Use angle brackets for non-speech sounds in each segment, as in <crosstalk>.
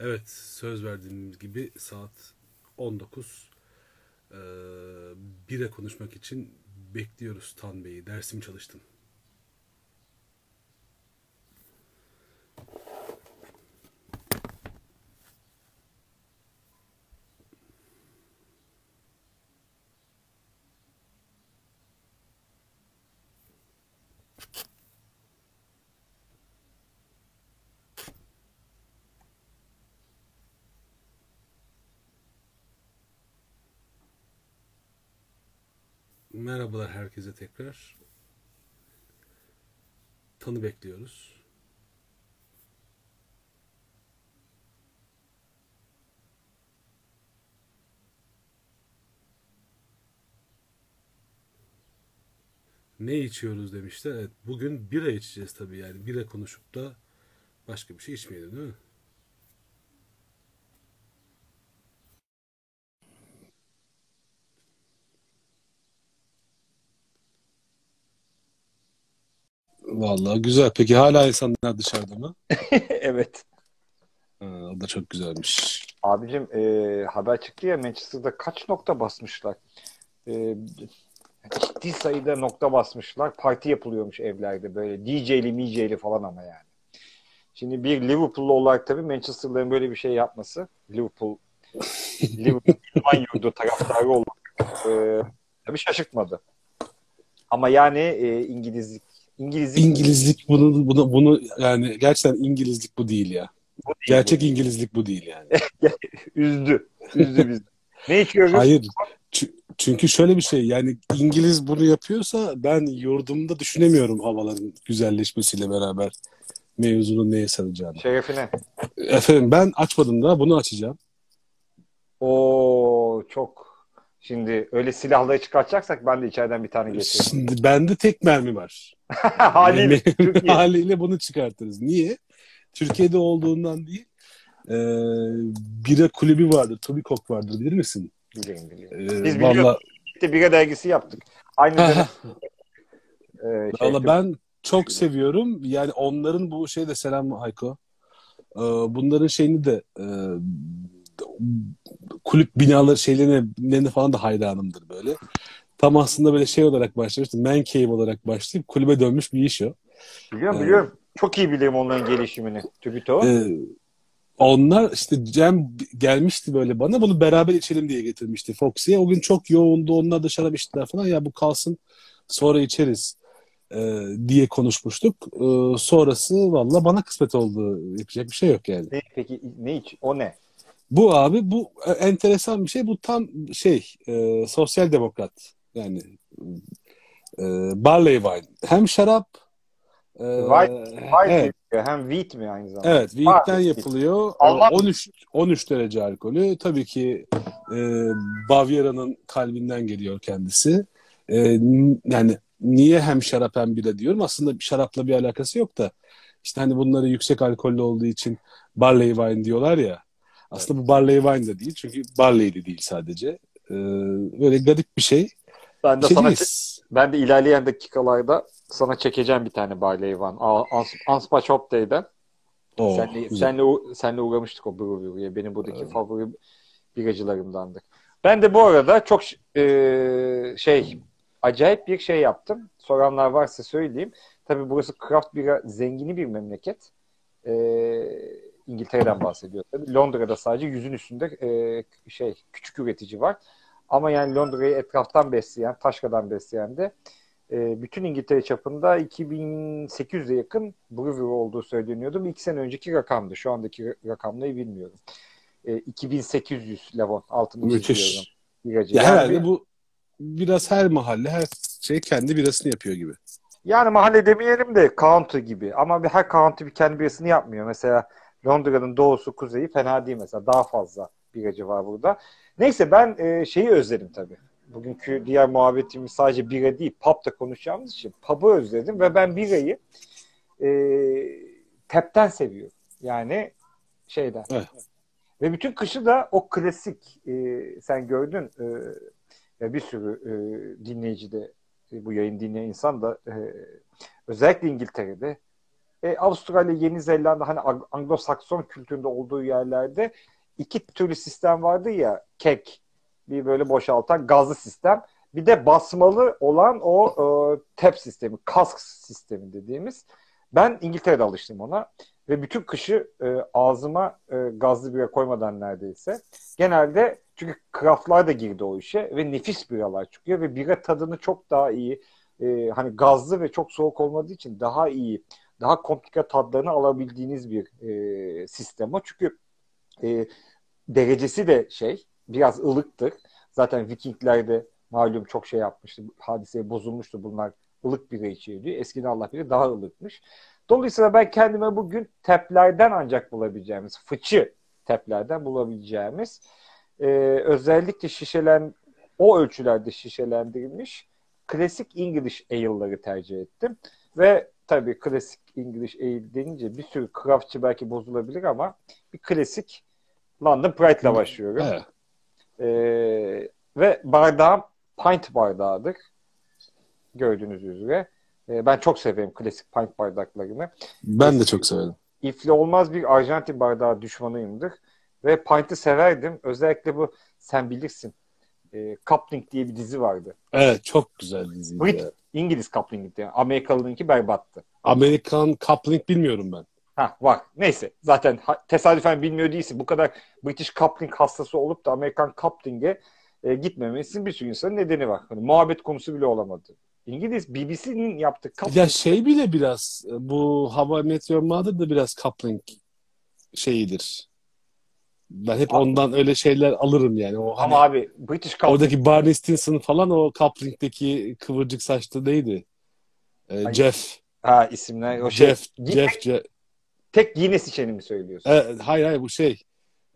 Evet, söz verdiğimiz gibi saat 19. Ee, bire konuşmak için bekliyoruz Tan Bey'i. Dersim çalıştım. Merhabalar herkese tekrar. Tanı bekliyoruz. Ne içiyoruz demişler. Evet, bugün bira içeceğiz tabii yani. Bira konuşup da başka bir şey içmeyelim değil mi? Vallahi güzel. Peki hala insanlar dışarıda mı? <laughs> evet. Ha, o da çok güzelmiş. Abicim e, haber çıktı ya Manchester'da kaç nokta basmışlar. E, ciddi sayıda nokta basmışlar. Parti yapılıyormuş evlerde böyle DJ'li MJ'li falan ama yani. Şimdi bir Liverpool'lu olarak tabii Manchester'ların böyle bir şey yapması Liverpool <laughs> Liverpool yurdu taraftarı olarak e, tabii şaşırtmadı. Ama yani e, İngilizlik İngilizlik İngilizlik bunu bunu bunu yani gerçekten İngilizlik bu değil ya. bu değil Gerçek bu. İngilizlik bu değil yani. <laughs> üzdü. Üzdü bizi. Ne içiyoruz? Hayır. Çünkü şöyle bir şey yani İngiliz bunu yapıyorsa ben yurdumda düşünemiyorum havaların güzelleşmesiyle beraber mevzunun neye saracağını. Şerefine. Efendim ben açmadım da bunu açacağım. O çok. Şimdi öyle silahları çıkartacaksak ben de içeriden bir tane getireyim. Şimdi bende tek mermi var. <laughs> Haliyle. Haliyle bunu çıkartırız. Niye? Türkiye'de olduğundan değil. Ee, bira kulübü vardır. Tobikok vardır bilir misin? Biliyorum biliyorum. Ee, Biz biliyoruz. vallahi, İşte bira dergisi yaptık. Aynı dönem e, şey, Valla ben çok seviyorum. Yani onların bu şey de selam Hayko. Ee, bunların şeyini de e, kulüp binaları şeylerine falan da hayranımdır böyle. Tam aslında böyle şey olarak başlamıştı. Man cave olarak başlayıp kulübe dönmüş bir iş o. biliyorum Ee, biliyorum. Çok iyi biliyorum onların gelişimini. Tübito. Ee, onlar işte Cem gelmişti böyle bana bunu beraber içelim diye getirmişti Foxy'ye. O gün çok yoğundu. Onlar da şarap içtiler falan. Ya bu kalsın sonra içeriz e, diye konuşmuştuk. E, sonrası valla bana kısmet oldu. Yapacak bir şey yok yani. Ne, peki ne iç? O ne? Bu abi bu e, enteresan bir şey. Bu tam şey e, sosyal demokrat yani e, barley wine. Hem şarap e, White- White evet? Hem wheat mi aynı zamanda? Evet, wheat'ten yapılıyor. Alman- 13 13 derece alkolü. Tabii ki e, Bavyera'nın kalbinden geliyor kendisi. E, yani niye hem şarap hem bira diyorum? Aslında şarapla bir alakası yok da. İşte hani bunları yüksek alkollü olduğu için barley wine diyorlar ya. Aslında bu barley wine de değil. Çünkü barley de değil sadece. E, böyle garip bir şey. Ben de Şey sana ben de ilerleyen dakikalarda sana çekeceğim bir tane Barley Van. Anspa Shop Day'den. Oo, senle, güzel. senle, senle uğramıştık o brewery'e. Benim buradaki favori biracılarımdandır. Ben de bu arada çok e, şey acayip bir şey yaptım. Soranlar varsa söyleyeyim. Tabii burası craft bira zengini bir memleket. E, İngiltere'den bahsediyor tabii. Londra'da sadece yüzün üstünde e, şey küçük üretici var. Ama yani Londra'yı etraftan besleyen, Taşka'dan besleyen de e, bütün İngiltere çapında 2800'e yakın brewery olduğu söyleniyordu. İki sene önceki rakamdı. Şu andaki rakamları bilmiyorum. E, 2800 Levon altını Müthiş. Ya Yani, herhalde bu biraz her mahalle her şey kendi birasını yapıyor gibi. yani mahalle demeyelim de county gibi. Ama bir her county bir kendi birasını yapmıyor. Mesela Londra'nın doğusu, kuzeyi fena değil mesela. Daha fazla biracı var burada. Neyse ben e, şeyi özledim tabii. Bugünkü diğer muhabbetimiz sadece bira değil, pub da konuşacağımız için pub'ı özledim ve ben birayı e, tepten seviyorum. Yani şeyden. Evet. Ve bütün kışı da o klasik e, sen gördün e, ya bir sürü e, dinleyici de e, bu yayın dinleyen insan da e, özellikle İngiltere'de e, Avustralya, Yeni Zelanda hani Anglo-Sakson kültüründe olduğu yerlerde iki türlü sistem vardı ya kek bir böyle boşaltan gazlı sistem. Bir de basmalı olan o e, tep sistemi, kask sistemi dediğimiz. Ben İngiltere'de alıştım ona ve bütün kışı e, ağzıma e, gazlı bira koymadan neredeyse. Genelde çünkü craftlar da girdi o işe ve nefis biralar çıkıyor ve bira tadını çok daha iyi e, hani gazlı ve çok soğuk olmadığı için daha iyi, daha komplike tadlarını alabildiğiniz bir e, sistem o. Çünkü e, derecesi de şey biraz ılıktır. Zaten Vikinglerde malum çok şey yapmıştı. Hadiseye bozulmuştu bunlar. ılık bira içiyor diyor. Eskiden Allah bilir daha ılıkmış. Dolayısıyla ben kendime bugün teplerden ancak bulabileceğimiz, fıçı teplerden bulabileceğimiz e, özellikle şişelen o ölçülerde şişelendirilmiş klasik İngiliz ale'ları tercih ettim. Ve tabii klasik İngiliz ale denince bir sürü craftçı belki bozulabilir ama bir klasik London Pride'la başlıyorum. Evet. Ee, ve bardağım pint bardağıdır. Gördüğünüz üzere. Ee, ben çok severim klasik pint bardaklarını. Ben de çok severim. İfli olmaz bir Arjantin bardağı düşmanıyımdır. Ve pint'i severdim. Özellikle bu sen bilirsin. E, Coupling diye bir dizi vardı. Evet çok güzel dizi. Brit, İngiliz Coupling'di. Yani. Amerikalı'nınki berbattı. Amerikan Coupling bilmiyorum ben. Ha var. Neyse. Zaten tesadüfen bilmiyor değilsin. Bu kadar British coupling hastası olup da Amerikan coupling'e e, gitmemesinin bir sürü insanın nedeni var. Hani muhabbet konusu bile olamadı. İngiliz BBC'nin yaptığı coupling. Ya şey bile biraz bu Hava Meteor Mother da biraz coupling şeyidir. Ben hep abi, ondan öyle şeyler alırım yani. O ama hani, abi British coupling. Oradaki Barney Stinson falan o coupling'deki kıvırcık saçlı neydi? Ee, Jeff. Ha isimler. O Jeff, şey, Jeff, Jeff, Tek Guinness içeni mi söylüyorsun? E, hayır hayır bu şey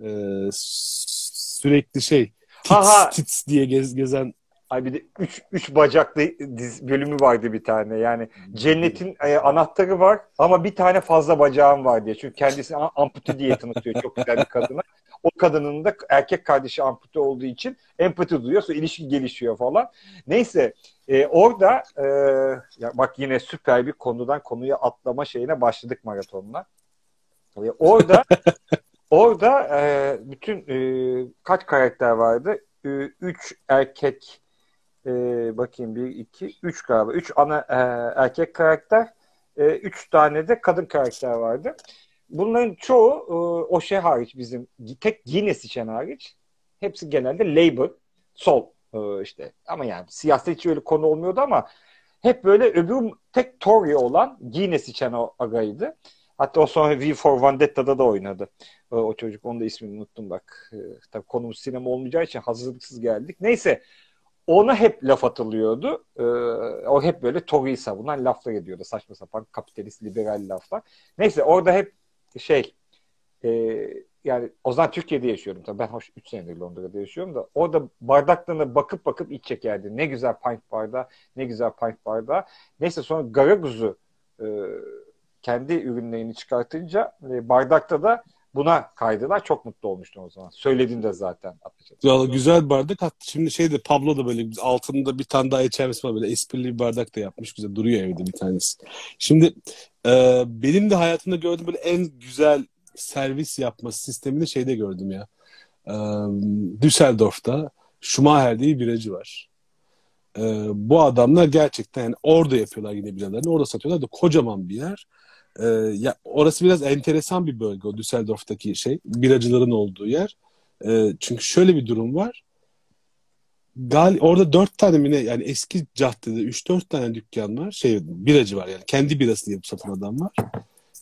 e, sürekli şey tits, Aha. tits diye gez, gezen Ay bir de üç, üç bacaklı diz bölümü vardı bir tane. Yani cennetin e, anahtarı var ama bir tane fazla bacağım var diye. Çünkü kendisini ampute diye tanıtıyor çok güzel bir kadına. O kadının da erkek kardeşi ampute olduğu için empati duyuyor. Sonra ilişki gelişiyor falan. Neyse e, orada e, ya bak yine süper bir konudan konuya atlama şeyine başladık maratonla. E, orada <laughs> orada e, bütün e, kaç karakter vardı? E, üç erkek e, bakayım bir iki üç galiba. Üç ana e, erkek karakter e, üç tane de kadın karakter vardı. Bunların çoğu e, o şey hariç bizim tek Guinness içen hariç hepsi genelde Labour sol e, işte ama yani siyasetçi öyle konu olmuyordu ama hep böyle öbür tek Tory olan Guinness içen o agaydı. Hatta o sonra V for Vendetta'da da oynadı. O, o çocuk. Onun da ismini unuttum bak. Ee, tabii konumuz sinema olmayacağı için hazırlıksız geldik. Neyse. Ona hep laf atılıyordu. Ee, o hep böyle Tory'yi savunan laflar ediyordu. Saçma sapan kapitalist, liberal laflar. Neyse orada hep şey e, yani o zaman Türkiye'de yaşıyorum tabii. Ben hoş 3 senedir Londra'da yaşıyorum da orada bardaklarına bakıp bakıp iç çekerdi. Ne güzel pint bardağı, ne güzel pint bardağı. Neyse sonra Garaguzu e, kendi ürünlerini çıkartınca e, bardakta da buna kaydılar. Çok mutlu olmuştum o zaman. Söyledin de zaten. Ya, güzel bardak. Hatta şimdi şey de Pablo da böyle altında bir tane daha içermesi var. Böyle esprili bir bardak da yapmış. Güzel duruyor evde bir tanesi. Şimdi e, benim de hayatımda gördüğüm böyle en güzel servis yapma sistemini şeyde gördüm ya. E, Düsseldorf'ta Schumacher diye bir biracı var. E, bu adamlar gerçekten yani orada yapıyorlar yine biralarını. Orada satıyorlar da kocaman bir yer. E, ya orası biraz enteresan bir bölge o Düsseldorf'taki şey. Biracıların olduğu yer. E, çünkü şöyle bir durum var. Gal orada dört tane mi ne yani eski caddede üç dört tane dükkan var. Şey biracı var yani kendi birasını yapıp satan adam var.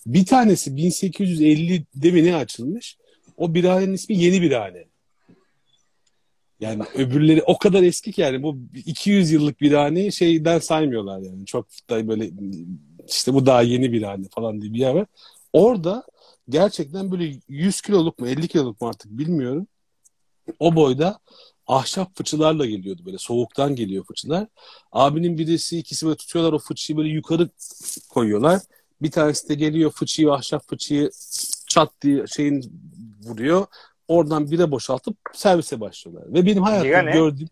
Bir tanesi 1850'de mi ne açılmış? O birahanenin ismi Yeni Birahane. Yani öbürleri o kadar eski ki yani bu 200 yıllık birahane şeyden saymıyorlar yani. Çok da böyle işte bu daha yeni bir hane falan diye bir yer var. Orada gerçekten böyle 100 kiloluk mu 50 kiloluk mu artık bilmiyorum. O boyda ahşap fıçılarla geliyordu böyle soğuktan geliyor fıçılar. Abinin birisi ikisi böyle tutuyorlar o fıçıyı böyle yukarı koyuyorlar. Bir tanesi de geliyor fıçıyı ahşap fıçıyı çat diye şeyin vuruyor. Oradan bire boşaltıp servise başlıyorlar. Ve benim hayatımda gördüğüm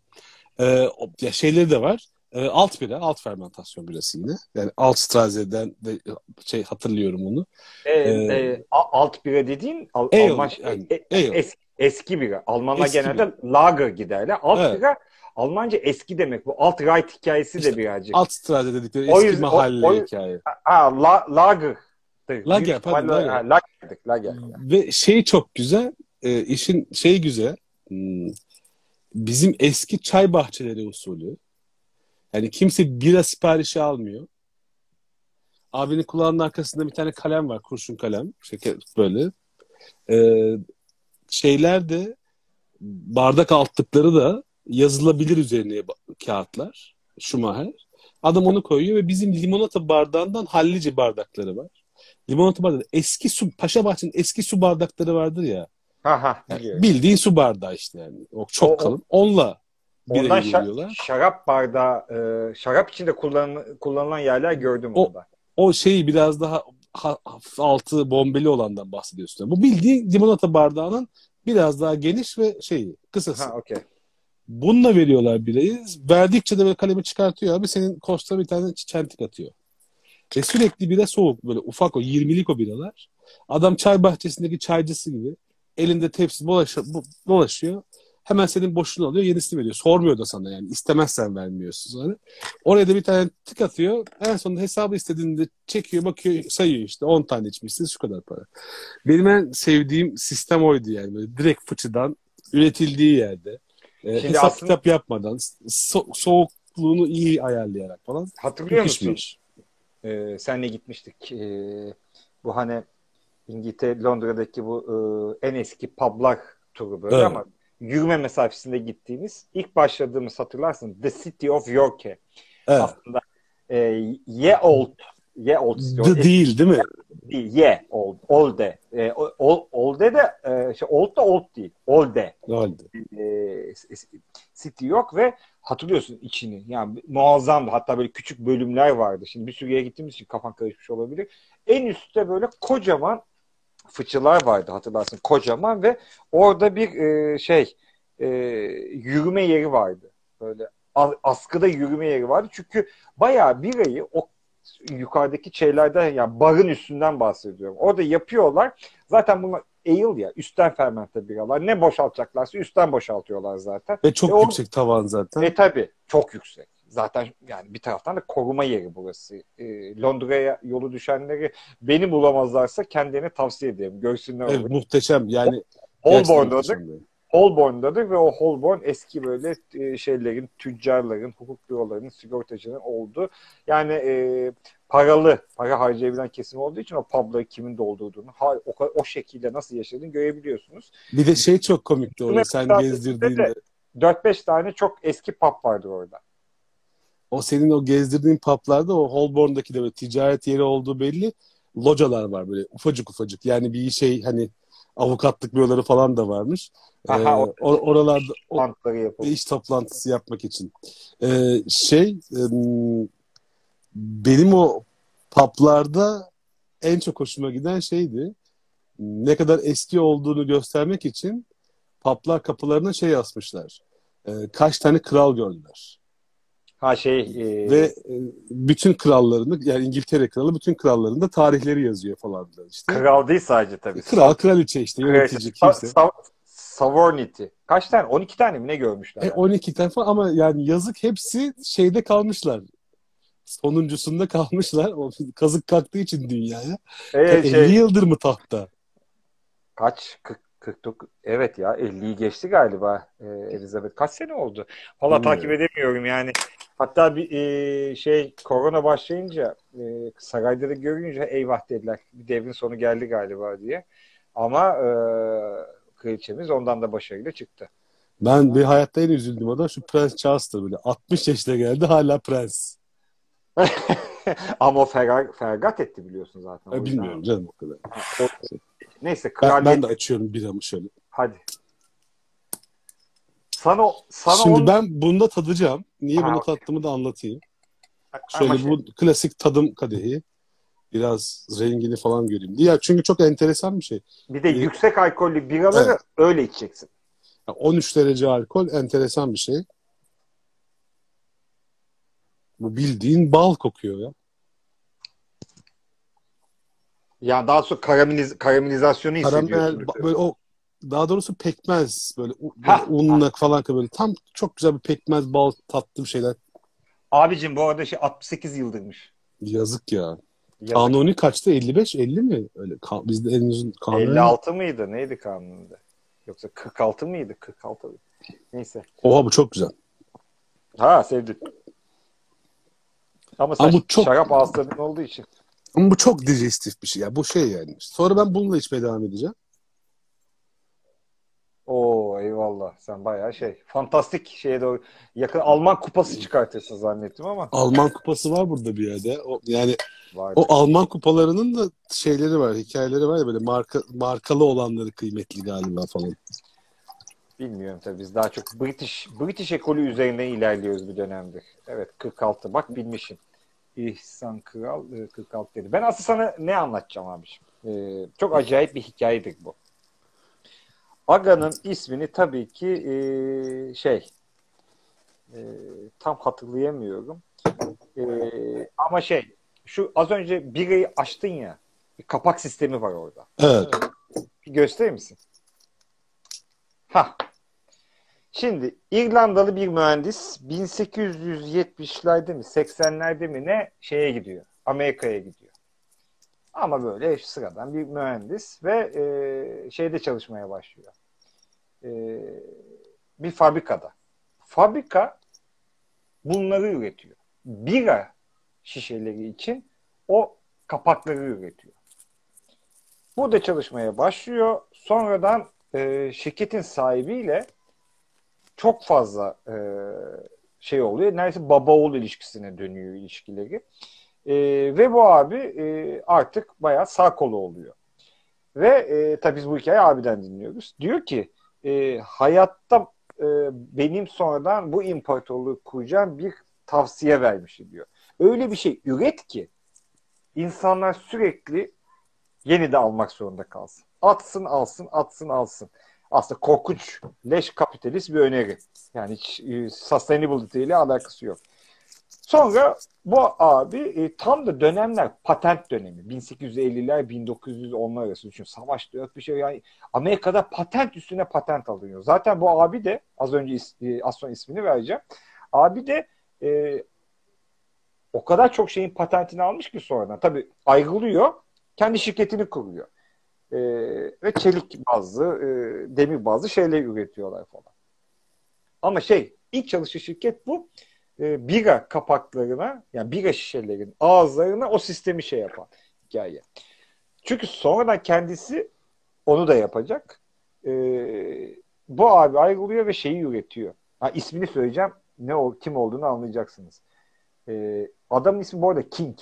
e, şeyleri de var. E, alt bira, alt fermentasyon birası yine. Yani alt Straze'den de şey hatırlıyorum onu. E, e, a- alt bira dediğin Al- Ale, Alman yani, e- e- eski, eski bira. Almanlar Eski genelde lager giderler. Alt Evet. bira Almanca eski demek. Bu alt right hikayesi İşte de birazcık. Alt Straze dedikleri O eski yüzden- o- mahalle o- hikaye. Ha, la, lager. Lager, pardon, lager. Ha, lager'dik, lager. Ve şey çok güzel, e, işin şey güzel, hmm, bizim eski çay bahçeleri usulü. Yani kimse bira siparişi almıyor. Abinin kulağının arkasında bir tane kalem var, kurşun kalem, şeker böyle. E, şeyler de bardak altlıkları da yazılabilir üzerine kağıtlar. Schumacher. Adam onu koyuyor ve bizim limonata bardağından hallice bardakları var. Limonata bardağı eski su Paşa Bahçe'nin eski su bardakları vardır ya. Ha ha. Yani biliyorum. bildiğin su bardağı işte yani. O çok o- kalın. Onunla Ondan şa- şarap bardağı, e, şarap içinde kullanılan, kullanılan yerler gördüm O- orada. O şeyi biraz daha ha- hafif altı bombeli olandan bahsediyorsun. Bu bildiğin limonata bardağının biraz daha geniş ve şeyi kısası. Ha okey. Bununla veriyorlar birayı. Verdikçe de böyle kalemi çıkartıyor abi. Senin kosta bir tane çentik atıyor. Ve sürekli bira soğuk. Böyle ufak o 20'lik o biralar. Adam çay bahçesindeki çaycısı gibi. Elinde tepsi dolaşıyor. dolaşıyor. Hemen senin boşluğunu alıyor. Yenisini veriyor. Sormuyor da sana yani. İstemezsen vermiyorsun sonra. Oraya da bir tane tık atıyor. En sonunda hesabı istediğinde çekiyor bakıyor sayıyor işte 10 tane içmişsin şu kadar para. Benim en sevdiğim sistem oydu yani. Böyle direkt fıçıdan üretildiği yerde. E, Şimdi hesap aslında- kitap yapmadan so- soğukluğunu iyi ayarlayarak falan. Hatırlıyor musun? Ee, senle gitmiştik. Ee, bu hani İngiltere, Londra'daki bu e, en eski publar turu böyle Evet. ama yürüme mesafesinde gittiğimiz ilk başladığımız hatırlarsın The City of York. Evet. Aslında e, Ye Old Ye Old City. The değil değil mi? değil. Ye Old. Olde. E, Ol- Olde de e, şey, Old da Old değil. Olde. Oldu. e, City yok ve hatırlıyorsun içini. Yani muazzamdı. Hatta böyle küçük bölümler vardı. Şimdi bir sürü yere gittiğimiz için kafan karışmış olabilir. En üstte böyle kocaman fıçılar vardı hatırlarsın. Kocaman ve orada bir e, şey e, yürüme yeri vardı. Böyle askıda yürüme yeri vardı. Çünkü bayağı birayı o yukarıdaki şeylerden yani barın üstünden bahsediyorum. Orada yapıyorlar. Zaten bunlar ale ya üstten fermente biralar. Ne boşaltacaklarsa üstten boşaltıyorlar zaten. Ve çok E, o- yüksek tavan zaten. E tabi çok yüksek. Zaten yani bir taraftan da koruma yeri burası. E, Londra'ya yolu düşenleri beni bulamazlarsa kendilerine tavsiye ederim. Görsünler Evet, orayı. muhteşem yani. Holborn'dadır. Holborn'dadır ve o Holborn eski böyle e, şeylerin, tüccarların, hukuk bürolarının, sigortacının olduğu yani e, paralı, para harcayabilen kesim olduğu için o pubları kimin doldurduğunu, ha, o, o şekilde nasıl yaşadığını görebiliyorsunuz. Bir de şey çok komikti orada sen gezdirdiğinde. 4-5 tane çok eski pub vardır orada. O senin o gezdirdiğin publarda o Holborn'daki de böyle ticaret yeri olduğu belli. Localar var böyle ufacık ufacık. Yani bir şey hani avukatlık büroları falan da varmış. Aha, Ee, or- oralarda o, iş toplantısı yapmak için. Ee, şey benim o publarda en çok hoşuma giden şeydi. Ne kadar eski olduğunu göstermek için publar kapılarına şey yazmışlar. Ee, kaç tane kral gördüler. Ha şey e, Ve e, bütün krallarını yani İngiltere kralı bütün kralların da tarihleri yazıyor falan da işte. kral değil sadece tabii. Kral, kraliçe işte yönetici kimse. sa- Sovereignty. Kaç tane? 12 tane mi ne görmüşler? E, 12 tane falan ama yani yazık hepsi şeyde kalmışlar. Sonuncusunda kalmışlar. O kazık kalktığı için dünyaya. Ee, E, 50 şey, yıldır mı tahtta? kaç? 40, 49. Evet ya 50'yi geçti galiba e, Elizabeth. Kaç sene oldu? Valla takip edemiyorum yani. Hatta bir e, şey korona başlayınca e, sarayda da görünce eyvah dediler. Bir devrin sonu geldi galiba diye. Ama e, kraliçemiz ondan da başarıyla çıktı. Ben bir hayatta en üzüldüğüm adam şu Prens Charles'tır böyle. 60 yaşına geldi hala prens. <laughs> Ama o ferag, feragat etti biliyorsun zaten. E, bilmiyorum canım o kadar. Neyse Ben, kraliyet. ben de açıyorum biramı şöyle. Hadi. Sana, sana Şimdi on- ben bunda tadacağım. Niye Ha, bunu okey. tattığımı da anlatayım. Ama Şöyle şey- bu klasik tadım kadehi. Biraz rengini falan göreyim. Ya çünkü çok enteresan bir şey. bir de yüksek alkollü biraları Evet. öyle içeceksin. Ya 13 derece alkol enteresan bir şey. Bu bildiğin bal kokuyor ya. Ya daha sonra karameliz karamelizasyonu Karamel, hissediyorsun. ba- böyle o daha doğrusu pekmez böyle, böyle unla falan böyle tam çok güzel bir pekmez bal tatlı bir şeyler. Abicim bu arada şey 68 yıldırmış. Yazık ya. Yazık. Kanuni kaçtı? 55 50 mi? Öyle ka- bizde en uzun kanuni. 56 mıydı? Neydi kanununda? Yoksa 46 mıydı? 46 mıydı? Neyse. Oha bu çok güzel. Ha sevdim. Ama Ama çok- şarap ağızların olduğu için. Ama bu çok digestif bir şey ya. Bu şey yani. Sonra ben bununla içmeye devam edeceğim. Oo eyvallah. Sen bayağı şey. Fantastik şeye doğru. Yakın Alman kupası çıkartırsın zannettim ama. Alman kupası var burada bir yerde. O, yani Vardı. o Alman kupalarının da şeyleri var, hikayeleri var ya böyle marka markalı olanları kıymetli galiba falan. Bilmiyorum tabii biz daha çok British British ekolü üzerinden ilerliyoruz bir dönemdir. Evet 46 bak bilmişim. İhsan Kral e, 46 dedi. Ben aslında sana ne anlatacağım abiciğim? Ee, çok acayip bir hikayedir bu. Aga'nın ismini tabii ki e, şey e, tam hatırlayamıyorum. E, ama şey şu az önce birayı açtın ya bir kapak sistemi var orada. Evet. Bir gösterir misin? Ha. Şimdi İrlandalı bir mühendis 1870'lerde mi 80'lerde mi ne şeye gidiyor. Amerika'ya gidiyor. Ama böyle sıradan bir mühendis ve e, şeyde çalışmaya başlıyor. E, bir fabrikada. Fabrika bunları üretiyor. Bira şişeleri için o kapakları üretiyor. Burada çalışmaya başlıyor. Sonradan e, şirketin sahibiyle çok fazla e, şey oluyor. Neredeyse baba oğul ilişkisine dönüyor ilişkileri. E, ve bu abi e, artık bayağı sağ kolu oluyor. Ve e, tabii biz bu hikayeyi abiden dinliyoruz. Diyor ki e, hayatta e, benim sonradan bu imparatorluğu kuracağım bir tavsiye vermişti diyor. Öyle bir şey üret ki insanlar sürekli yeni de almak zorunda kalsın. Atsın alsın, atsın alsın. Aslında korkunç, leş kapitalist bir öneri. Yani hiç e, sustainability ile alakası yok. Sonra bu abi e, tam da dönemler patent dönemi. 1850'ler 1910'lar arası düşün. Savaş yok bir şey. Yani Amerika'da patent üstüne patent alınıyor. Zaten bu abi de az önce is- e, az sonra ismini vereceğim. Abi de e, o kadar çok şeyin patentini almış ki sonradan. Tabii ayrılıyor. Kendi şirketini kuruyor. E, ve çelik bazlı, e, demir bazlı şeyler üretiyorlar falan. Ama şey, ilk çalıştığı şirket bu. E, bira kapaklarına, yani bira şişelerin ağızlarına o sistemi şey yapan hikaye. Çünkü sonradan kendisi onu da yapacak. E, bu abi ayrılıyor ve şeyi üretiyor. Ha, ismini söyleyeceğim. Ne o, kim olduğunu anlayacaksınız. E, adamın ismi bu arada King.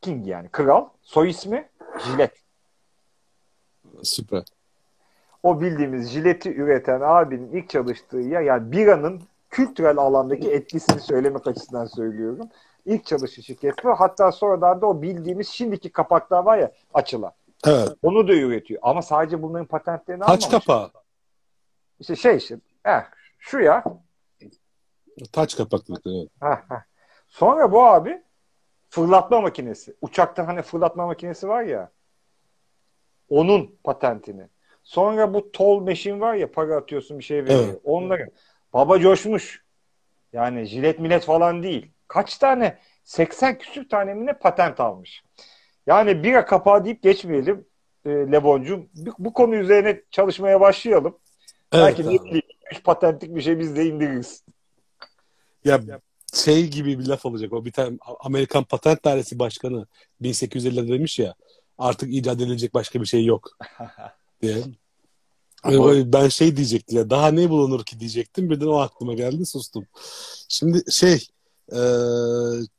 King yani kral. Soy ismi Jilet. Süper. O bildiğimiz jileti üreten abinin ilk çalıştığı yer yani biranın kültürel alandaki etkisini söylemek açısından söylüyorum. İlk çalıştığı şirket bu. Hatta sonradan da o bildiğimiz şimdiki kapaklar var ya açılan. Evet. Onu da üretiyor. Ama sadece bunların patentlerini Taç almamış. kapağı. İşte şey işte. Heh, şu ya. Taç kapaklıkları. Evet. Heh, heh. Sonra bu abi fırlatma makinesi. Uçakta hani fırlatma makinesi var ya. Onun patentini. Sonra bu tol meşin var ya para atıyorsun bir şey veriyor. Evet. Onları. Baba coşmuş. Yani jilet millet falan değil. Kaç tane? 80 küsür tane mi ne patent almış. Yani bira kapağı deyip geçmeyelim e, Leboncuğum. Bu, bu konu üzerine çalışmaya başlayalım. Evet. Belki de abi. 3 patentlik bir şey biz de indiririz. Ya şey gibi bir laf olacak. O bir tane Amerikan Patent Dairesi Başkanı 1850'de demiş ya artık icat edilecek başka bir şey yok <laughs> diye. O- ben şey diyecektim ya daha ne bulunur ki diyecektim birden o aklıma geldi sustum. Şimdi şey e,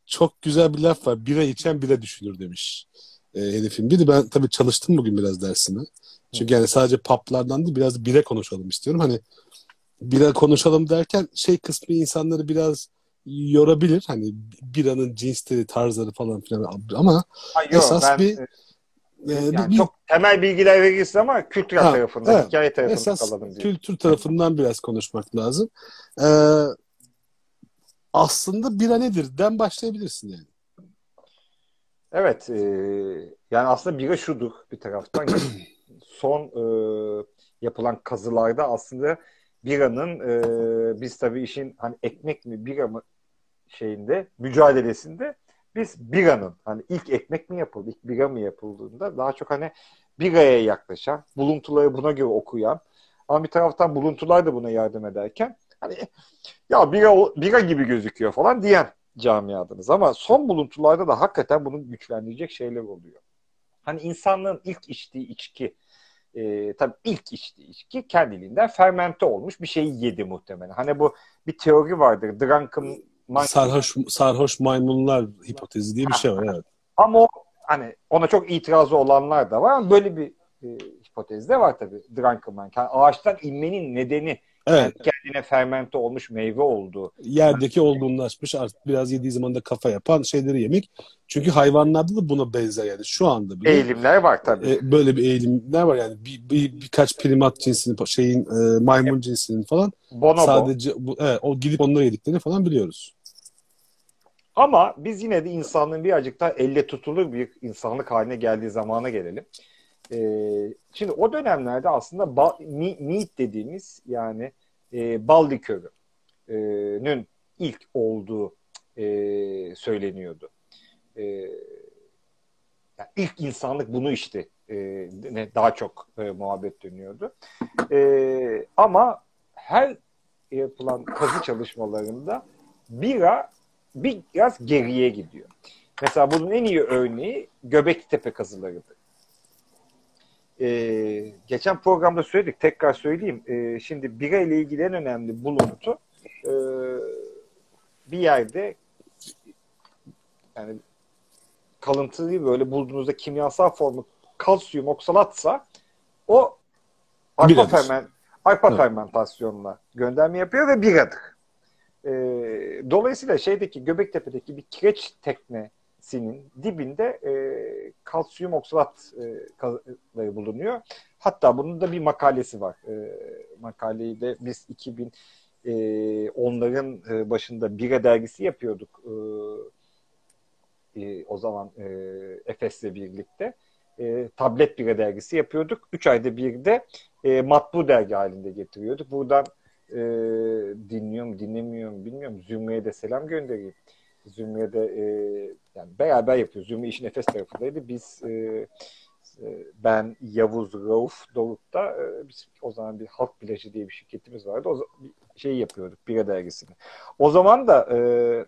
çok güzel bir laf var. Bira içen bira düşünür demiş e, herifin. Bir de ben tabii çalıştım bugün biraz dersini. Çünkü yani sadece paplardan değil biraz bira konuşalım istiyorum. Hani bira konuşalım derken şey kısmı insanları biraz yorabilir. Hani biranın cinsleri, tarzları falan filan ama Ay, yok, esas ben, bir, e, e, yani bir- çok temel bilgiler verirsin ama kültürel Ha, tarafından, evet. hikaye tarafından esas kalalım diye. kültür tarafından biraz konuşmak lazım. Ee, aslında bira nedir? Den başlayabilirsin yani. Evet. E, yani aslında bira şudur bir taraftan. <clears throat> Son e, yapılan kazılarda aslında biranın e, biz tabii işin hani ekmek mi bira mı şeyinde mücadelesinde biz biranın hani ilk ekmek mi yapıldı, ilk bira mı yapıldığında daha çok hani biraya yaklaşan, buluntuları buna göre okuyan ama bir taraftan buluntular da buna yardım ederken hani ya bira, bira gibi gözüküyor falan diyen camiadınız. Ama son buluntularda da hakikaten bunu güçlendirecek şeyler oluyor. Hani insanlığın ilk içtiği içki e, tabii ilk içtiği içki kendiliğinden fermente olmuş bir şeyi yedi muhtemelen. Hani bu bir teori vardır. Drunken sarhoş sarhoş maymunlar hipotezi diye bir şey var evet. Ama o hani ona çok itirazı olanlar da var. Böyle bir e, hipotez de var tabii. Drunken man. Yani ağaçtan inmenin nedeni Evet. kendine fermente olmuş meyve oldu. Yerdeki olgunlaşmış artık biraz yediği zaman da kafa yapan şeyleri yemek. Çünkü hayvanlarda da buna benzer yani şu anda bile. Eğilimler var tabii. E, böyle bir eğilimler var yani bir, bir birkaç primat cinsinin şeyin e, maymun cinsinin falan Bonobo. sadece bu, evet, o gidip onları yediklerini falan biliyoruz. Ama biz yine de insanlığın birazcık daha elle tutulur bir insanlık haline geldiği zamana gelelim. Ee, şimdi o dönemlerde aslında ba, meat dediğimiz yani e, bal likörünün ilk olduğu e, söyleniyordu. E, yani ilk insanlık bunu işte e, daha çok e, muhabbet dönüyordu. E, ama her yapılan kazı çalışmalarında bira biraz geriye gidiyor. Mesela bunun en iyi örneği Göbekli kazılarıdır. Ee, geçen programda söyledik, tekrar söyleyeyim. Ee, şimdi bira ile ilgili en önemli buluntu e, bir yerde yani kalıntıyı böyle bulduğunuzda kimyasal formu kalsiyum oksalatsa o alfa, ferment, evet. fermentasyonuna gönderme yapıyor ve biradır. E, dolayısıyla şeydeki Göbektepe'deki bir kireç teknesinin dibinde e, kalsiyum oksalatları bulunuyor. Hatta bunun da bir makalesi var. E, makaleyi de biz 2000 e, onların e, başında Bira dergisi yapıyorduk. E, e, o zaman e, Efes'le birlikte. E, tablet Bira dergisi yapıyorduk. Üç ayda bir de e, matbu dergi halinde getiriyorduk. Buradan e, dinliyorum, dinlemiyorum bilmiyorum. Zümre'ye de selam göndereyim. Zümre'ye de e, yani beraber yapıyoruz. Zümre işin Efes tarafındaydı. Biz e, e, ben, Yavuz, Rauf, Doruk'ta e, biz o zaman bir halk plajı diye bir şirketimiz vardı. O şey yapıyorduk, bira dergisini. O zaman da e,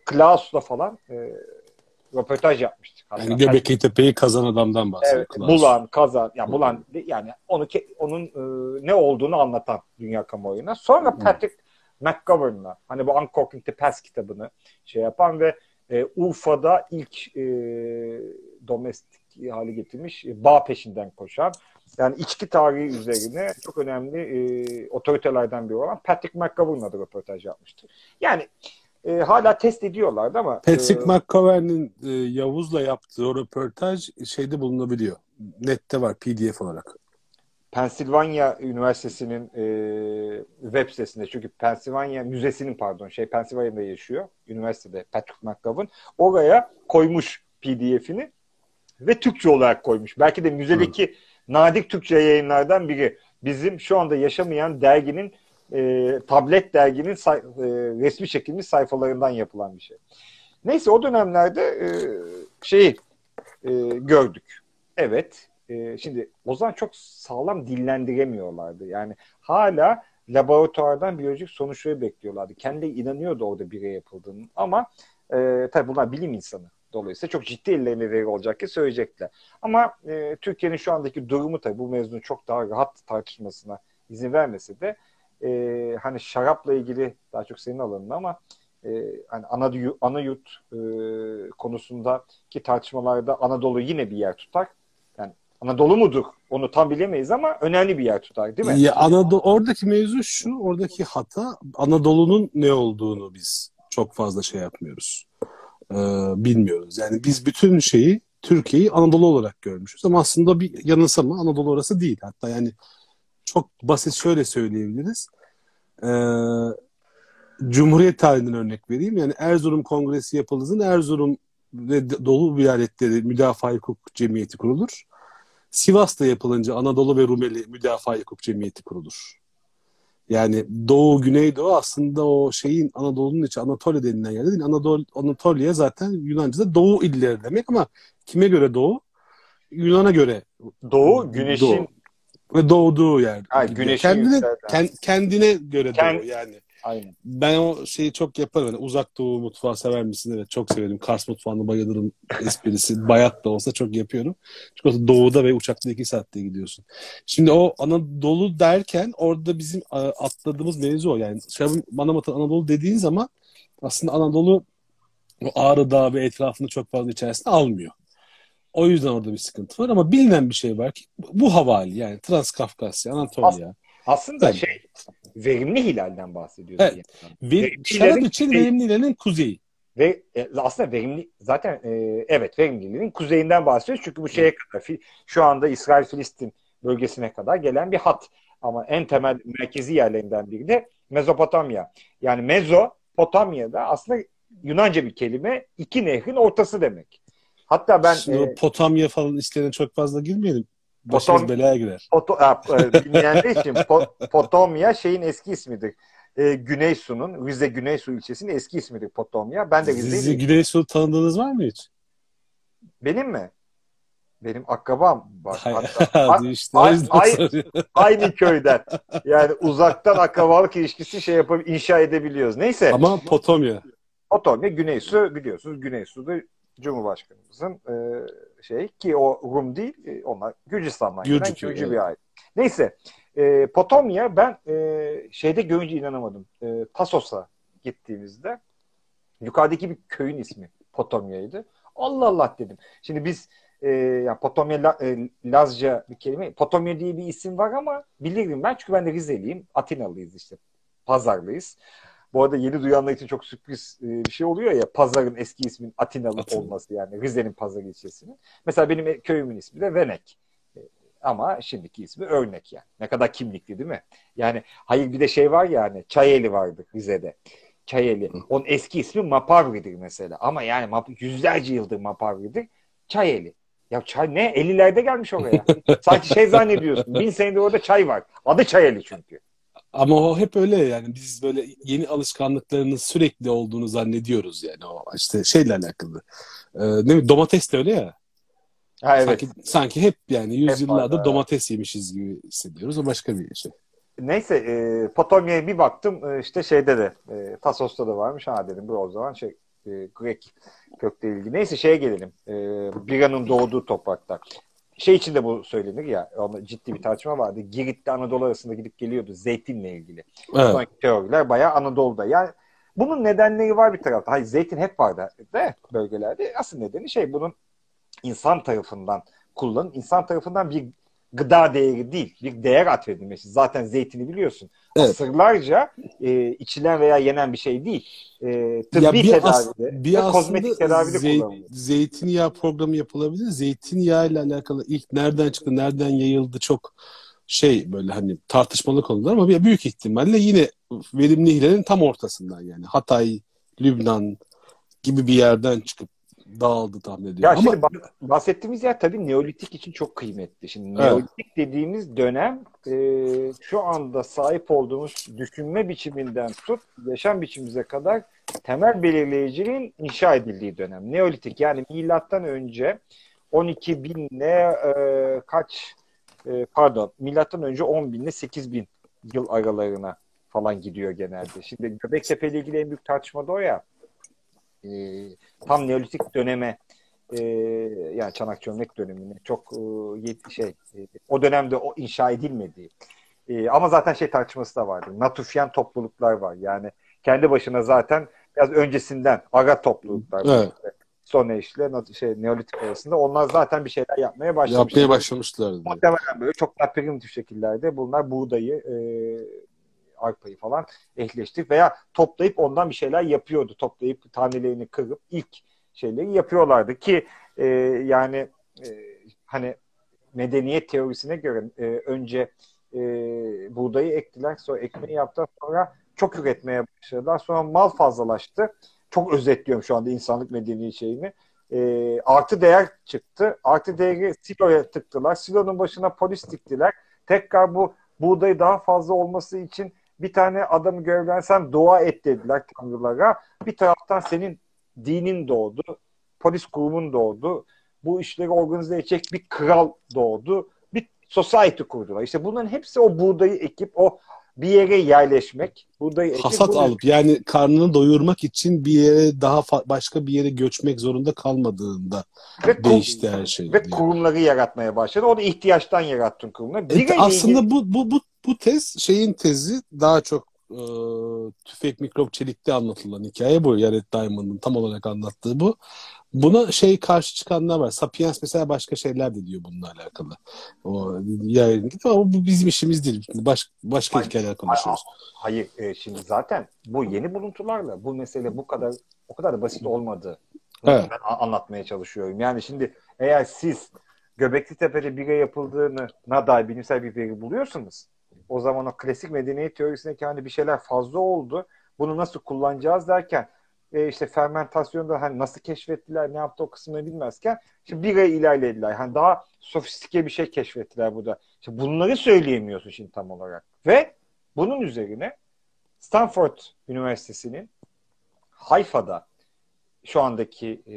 Klaus'la falan e, röportaj yapmıştık. Yani Göbekli Tepe'yi kazan adamdan bahsediyor. Evet, Bulan, kazan, yani Bulan yani onu onun e, ne olduğunu anlatan dünya kamuoyuna. Sonra Patrick McGovern'la hani bu Uncorking the Past kitabını şey yapan ve e, Urfa'da ilk e, domestik hale getirmiş e, bağ peşinden koşan yani içki tarihi üzerine çok önemli e, otoritelerden biri olan Patrick McGovern'la da röportaj yapmıştı. Yani e, hala test ediyorlardı ama Patrick e, McGovern'in e, Yavuz'la yaptığı o röportaj şeyde bulunabiliyor. Nette var PDF olarak. Pennsylvania Üniversitesi'nin e, web sitesinde çünkü Pennsylvania Müzesi'nin pardon şey Pennsylvania'da yaşıyor üniversitede Patrick McGovern oraya koymuş PDF'ini ve Türkçe olarak koymuş. Belki de müzedeki Hı. nadik Türkçe yayınlardan biri. Bizim şu anda yaşamayan derginin e, tablet derginin say, e, resmi çekilmiş sayfalarından yapılan bir şey. Neyse o dönemlerde e, şeyi e, gördük. Evet e, şimdi o zaman çok sağlam dillendiremiyorlardı. Yani hala laboratuvardan biyolojik sonuçları bekliyorlardı. Kendi inanıyordu orada birey yapıldığını ama e, tabii bunlar bilim insanı. Dolayısıyla çok ciddi ellerine veri olacak ki söyleyecekler. Ama e, Türkiye'nin şu andaki durumu tabii bu mevzunun çok daha rahat tartışmasına izin vermese de e, hani şarapla ilgili daha çok senin alanın ama e, hani ana, ana yurt e, konusundaki tartışmalarda Anadolu yine bir yer tutar. Anadolu mudur? Onu tam bilemeyiz ama önemli bir yer tutar değil mi? Ya Anadolu oradaki mevzu şu, oradaki hata Anadolu'nun ne olduğunu biz çok fazla şey yapmıyoruz. Ee, bilmiyoruz. Yani biz bütün şeyi Türkiye'yi Anadolu olarak görmüşüz ama aslında bir yanılsama Anadolu orası değil. Hatta yani çok basit şöyle söyleyebiliriz. Ee, Cumhuriyet tarihinden örnek vereyim. Yani Erzurum Kongresi yapıldığında Erzurum ve Dolu vilayetleri Müdafaa Hukuk Cemiyeti kurulur. Sivas'ta yapılınca Anadolu ve Rumeli Müdafaa Hukuk Cemiyeti kurulur. Yani Doğu, Güneydoğu aslında o şeyin Anadolu'nun içi Anatolia denilen yer değil. Anadolu, Anatolia zaten Yunanca'da Doğu illeri demek ama kime göre Doğu? Yunan'a göre. Doğu, güneşin Doğu. Ve doğduğu yer. Ha, güneşin kendine, kend, kendine göre Kend, Doğu yani. Aynen. Ben o şeyi çok yaparım. Yani uzak doğu mutfağı sever misin? Evet çok severim. Kars mutfağında bayılırım esprisi. <laughs> Bayat da olsa çok yapıyorum. Çünkü doğuda ve uçakta iki saatte gidiyorsun. Şimdi o Anadolu derken orada bizim atladığımız mevzu o. Yani Şahin Manavatan Anadolu dediğin zaman aslında Anadolu o Ağrı Dağı ve etrafını çok fazla içerisine almıyor. O yüzden orada bir sıkıntı var ama bilinen bir şey var ki bu havali yani Transkafkasya, Anatolia. Aslında Tabii. şey verimli hilalden bahsediyoruz. Evet. Yani. Ver, şarap için verimli hilalin kuzeyi. Ve e, aslında verimli zaten e, evet verimliliğin kuzeyinden bahsediyoruz. Çünkü bu şeye kadar şu anda İsrail-Filistin bölgesine kadar gelen bir hat. Ama en temel merkezi yerlerinden biri de Mezopotamya. Yani Mezopotamya'da aslında Yunanca bir kelime iki nehrin ortası demek. Hatta ben Şimdi e, Potamya falan işlerine çok fazla girmeyelim. Başımız Potom, belaya girer. Poto, e, bilmeyenler için Potomya şeyin eski ismidir. Ee, Güneysu'nun, Rize Güneysu ilçesinin eski ismidir Potomya. Ben de Rize Rize Güneysu tanıdığınız var mı hiç? Benim mi? Benim akrabam var. Hatta, <laughs> işte, a, aynı, aynı köyden. Yani uzaktan akrabalık ilişkisi şey yapıp inşa edebiliyoruz. Neyse. Ama Potomya. Potomya Güneysu biliyorsunuz Güneysu'da Cumhurbaşkanımızın e, şey ki o Rum değil e, onlar Gürcistan'dan gelen Gürcü bir aile. Neyse e, Potomya ben e, şeyde görünce inanamadım. E, Tasos'a gittiğimizde yukarıdaki bir köyün ismi Potomya'ydı. Allah Allah dedim. Şimdi biz e, yani Potomya La, e, Lazca bir kelime. Potomya diye bir isim var ama bilirim ben çünkü ben de Rizeliyim. Atinalıyız işte. Pazarlıyız. Bu arada yeni duyanlar için çok sürpriz e, bir şey oluyor ya pazarın eski ismin Atinalı Atina. olması yani Rize'nin pazar ilçesinin. Mesela benim köyümün ismi de Venek. E, ama şimdiki ismi Örnek yani. Ne kadar kimlikli değil mi? Yani hayır bir de şey var ya hani Çayeli vardı Rize'de. Çayeli. Onun eski ismi Mapavri'dir mesela. Ama yani yüzlerce yıldır Mapavri'dir. Çayeli. Ya çay ne? 50'lerde gelmiş oraya. <laughs> Sanki şey zannediyorsun. Bin senedir orada çay var. Adı Çayeli çünkü. Ama o hep öyle yani biz böyle yeni alışkanlıklarının sürekli olduğunu zannediyoruz yani o işte şeyle alakalı. Ee, ne bileyim domates de öyle ya. Ha, evet. Sanki, sanki hep yani yüzyıllardır hep domates yemişiz gibi hissediyoruz. O başka bir şey. Neyse e, Potomya'ya bir baktım e, işte şeyde de e, Tasos'ta da varmış. Ha dedim bu o zaman şey e, Grek kökle ilgili. Neyse şeye gelelim. E, Bira'nın doğduğu toprakta şey için de bu söylenir ya ciddi bir tartışma vardı. Girit'te Anadolu arasında gidip geliyordu zeytinle ilgili. Evet. Sonraki teoriler bayağı Anadolu'da. Yani bunun nedenleri var bir tarafta. Hayır zeytin hep vardı de bölgelerde. Asıl nedeni şey bunun insan tarafından kullanın. insan tarafından bir gıda değeri değil, bir değer atfedilmesi. Zaten zeytini biliyorsun. Evet. Asırlarca e, içilen veya yenen bir şey değil. E, tıbbi ya bir tedavide bir kozmetik tedavide zey, kullanılıyor. Zeytinyağı programı yapılabilir. Zeytinyağı ile alakalı ilk nereden çıktı, nereden yayıldı çok şey böyle hani tartışmalı konular ama bir büyük ihtimalle yine verimli hilalin tam ortasından yani Hatay, Lübnan gibi bir yerden çıkıp dağıldı tahmin ediyorum. Ya Ama... şimdi bahsettiğimiz yer tabii Neolitik için çok kıymetli. Şimdi evet. Neolitik dediğimiz dönem e, şu anda sahip olduğumuz düşünme biçiminden tut yaşam biçimimize kadar temel belirleyiciliğin inşa edildiği dönem. Neolitik yani milattan önce 12 binle e, kaç e, pardon milattan önce 10 binle 8 bin yıl aralarına falan gidiyor genelde. Şimdi Göbektepe ile ilgili en büyük tartışma da o ya e, tam Neolitik döneme e, yani çanak çömlek dönemine çok e, şey e, o dönemde o inşa edilmedi. E, ama zaten şey tartışması da vardı. Natufyen topluluklar var. Yani kendi başına zaten biraz öncesinden aga topluluklar var. Evet. İşte. Stone Age ile şey, Neolitik arasında. Onlar zaten bir şeyler yapmaya başlamışlar. Yapmaya başlamışlardı. Muhtemelen böyle çok daha primitif şekillerde bunlar buğdayı e, arpayı falan ehleştirip veya toplayıp ondan bir şeyler yapıyordu. Toplayıp tanelerini kırıp ilk şeyleri yapıyorlardı ki e, yani e, hani medeniyet teorisine göre e, önce e, buğdayı ektiler sonra ekmeği yaptılar sonra çok üretmeye başladılar. Sonra mal fazlalaştı. Çok özetliyorum şu anda insanlık medeni şeyini. E, artı değer çıktı. Artı değeri siloya tıktılar. Silonun başına polis diktiler. Tekrar bu buğdayı daha fazla olması için bir tane adamı görevlensen dua et dediler tanrılara. Bir taraftan senin dinin doğdu. Polis kurumun doğdu. Bu işleri organize edecek bir kral doğdu. Bir society kurdular. İşte bunların hepsi o buğdayı ekip o bir yere yerleşmek, ekip, hasat buğdayı... alıp yani karnını doyurmak için bir yere daha başka bir yere göçmek zorunda kalmadığında ve değişti her şey. Ve kurumları yaratmaya başladı. O da ihtiyaçtan yarattın kurumları. Evet, aslında ilgili... bu bu bu bu tez şeyin tezi daha çok e, tüfek mikrop çelikte anlatılan hikaye bu. Jared Diamond'ın tam olarak anlattığı bu. Buna şey karşı çıkanlar var. Sapiens mesela başka şeyler de diyor bununla alakalı. O yayın ama bu bizim işimiz değil. Baş, başka hayır, hikayeler konuşuyoruz. Hayır, hayır e, şimdi zaten bu yeni buluntularla bu mesele bu kadar o kadar da basit olmadı. Evet. Ben anlatmaya çalışıyorum. Yani şimdi eğer siz Göbekli Tepe'de bira yapıldığını dair bilimsel bir veri buluyorsunuz. O zaman o klasik medeniyet teorisindeki hani bir şeyler fazla oldu. Bunu nasıl kullanacağız derken e, işte fermentasyonda hani nasıl keşfettiler, ne yaptı o kısmını bilmezken şimdi bira ilerlediler. Hani daha sofistike bir şey keşfettiler burada. İşte bunları söyleyemiyorsun şimdi tam olarak. Ve bunun üzerine Stanford Üniversitesi'nin Hayfa'da şu andaki e,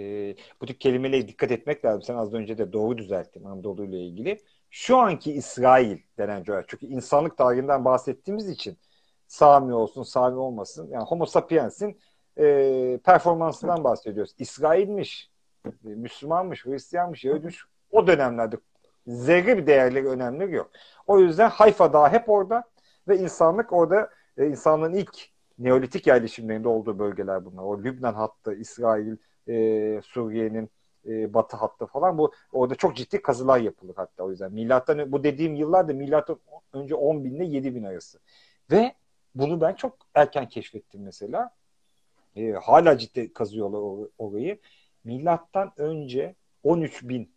bu tip kelimelere dikkat etmek lazım. Sen az önce de doğru düzelttin Anadolu ile ilgili. Şu anki İsrail denen coğrafya. Çünkü insanlık tarihinden bahsettiğimiz için Sami olsun, Sami olmasın. Yani Homo sapiens'in e, performansından bahsediyoruz. İsrail'miş, e, Müslümanmış, Hristiyanmış, Yahudimiş o dönemlerde zerre bir değerleri önemli yok. O yüzden Hayfa Dağı hep orada ve insanlık orada e, insanlığın ilk Neolitik yerleşimlerinde olduğu bölgeler bunlar. O Lübnan hattı, İsrail, e, Suriye'nin e, batı hattı falan bu orada çok ciddi kazılar yapılır hatta o yüzden. Milattan bu dediğim yıllar da milattan önce 10 bin ile 7 bin arası. Ve bunu ben çok erken keşfettim mesela. E, hala ciddi kazıyorlar or- orayı. Milattan önce 13 bin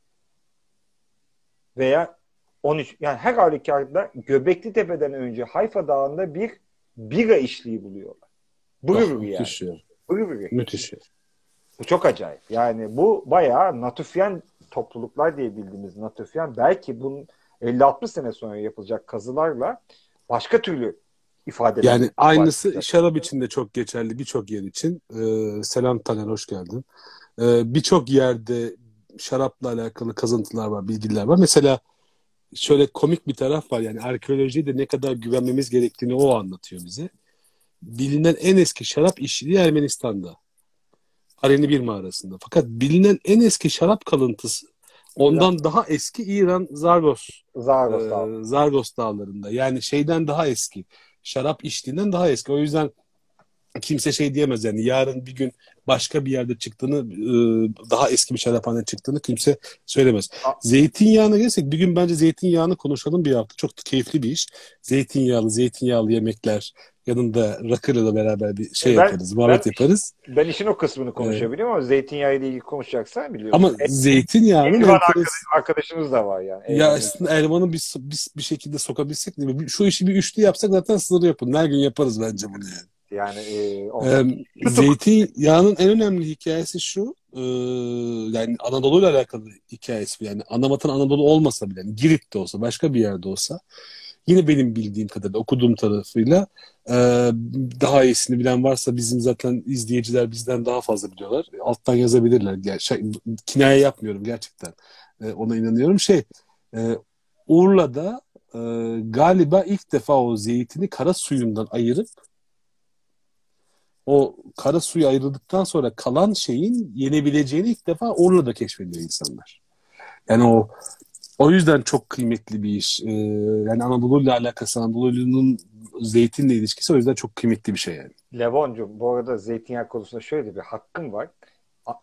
veya 13 yani her halükarda Göbekli Tepe'den önce Hayfa Dağı'nda bir bira işliği buluyorlar. Buyur yani. Müthiş ya. Buyur Müthiş Bu çok acayip. Yani bu bayağı Natufyen topluluklar diye bildiğimiz Natufyen belki bunun 50-60 sene sonra yapılacak kazılarla başka türlü ifade Yani aynısı şarap için de çok geçerli birçok yer için. Ee, selam Taner hoş geldin. Ee, birçok yerde şarapla alakalı kazıntılar var, bilgiler var. Mesela şöyle komik bir taraf var. Yani arkeolojiye de ne kadar güvenmemiz gerektiğini o anlatıyor bize. Bilinen en eski şarap işçiliği Ermenistan'da. Areni bir mağarasında. Fakat bilinen en eski şarap kalıntısı ondan ya. daha eski İran Zargos. Zargos, e, Zargos dağlarında. Yani şeyden daha eski. Şarap içtiğinden daha eski. O yüzden kimse şey diyemez yani yarın bir gün başka bir yerde çıktığını e, daha eski bir şaraphane çıktığını kimse söylemez. Zeytinyağına gelsek bir gün bence zeytinyağını konuşalım bir hafta. Çok keyifli bir iş. Zeytinyağlı, zeytinyağlı yemekler yanında rakıyla beraber bir şey ben, yaparız, muhabbet yaparız. Ben işin o kısmını konuşabiliyorum evet. ama zeytinyağı ile ilgili konuşacaksan biliyorum. Ama et, zeytinyağının enteres... arkadaş, arkadaşımız da var yani. Ya aslında Erman'ı bir, bir, bir şekilde sokabilsek değil mi? Şu işi bir üçlü yapsak zaten sınırı yapın. Her gün yaparız bence bunu yani. Yani e, ee, zeytinyağının en önemli hikayesi şu. E, yani Anadolu ile alakalı hikayesi. Yani Anamat'ın Anadolu olmasa bile, yani Girit'te olsa, başka bir yerde olsa yine benim bildiğim kadarıyla okuduğum tarafıyla e, daha iyisini bilen varsa bizim zaten izleyiciler bizden daha fazla biliyorlar. Alttan yazabilirler. Ger şey, kinaye yapmıyorum gerçekten. E, ona inanıyorum. Şey e, Urla'da e, galiba ilk defa o zeytini kara suyundan ayırıp o kara suyu ayrıldıktan sonra kalan şeyin yenebileceğini ilk defa Orla'da keşfediyor insanlar. Yani o o yüzden çok kıymetli bir iş. Ee, yani Anadolu ile alakası, Anadolu'nun zeytinle ilişkisi o yüzden çok kıymetli bir şey yani. Levoncu bu arada zeytinyağı konusunda şöyle bir hakkım var.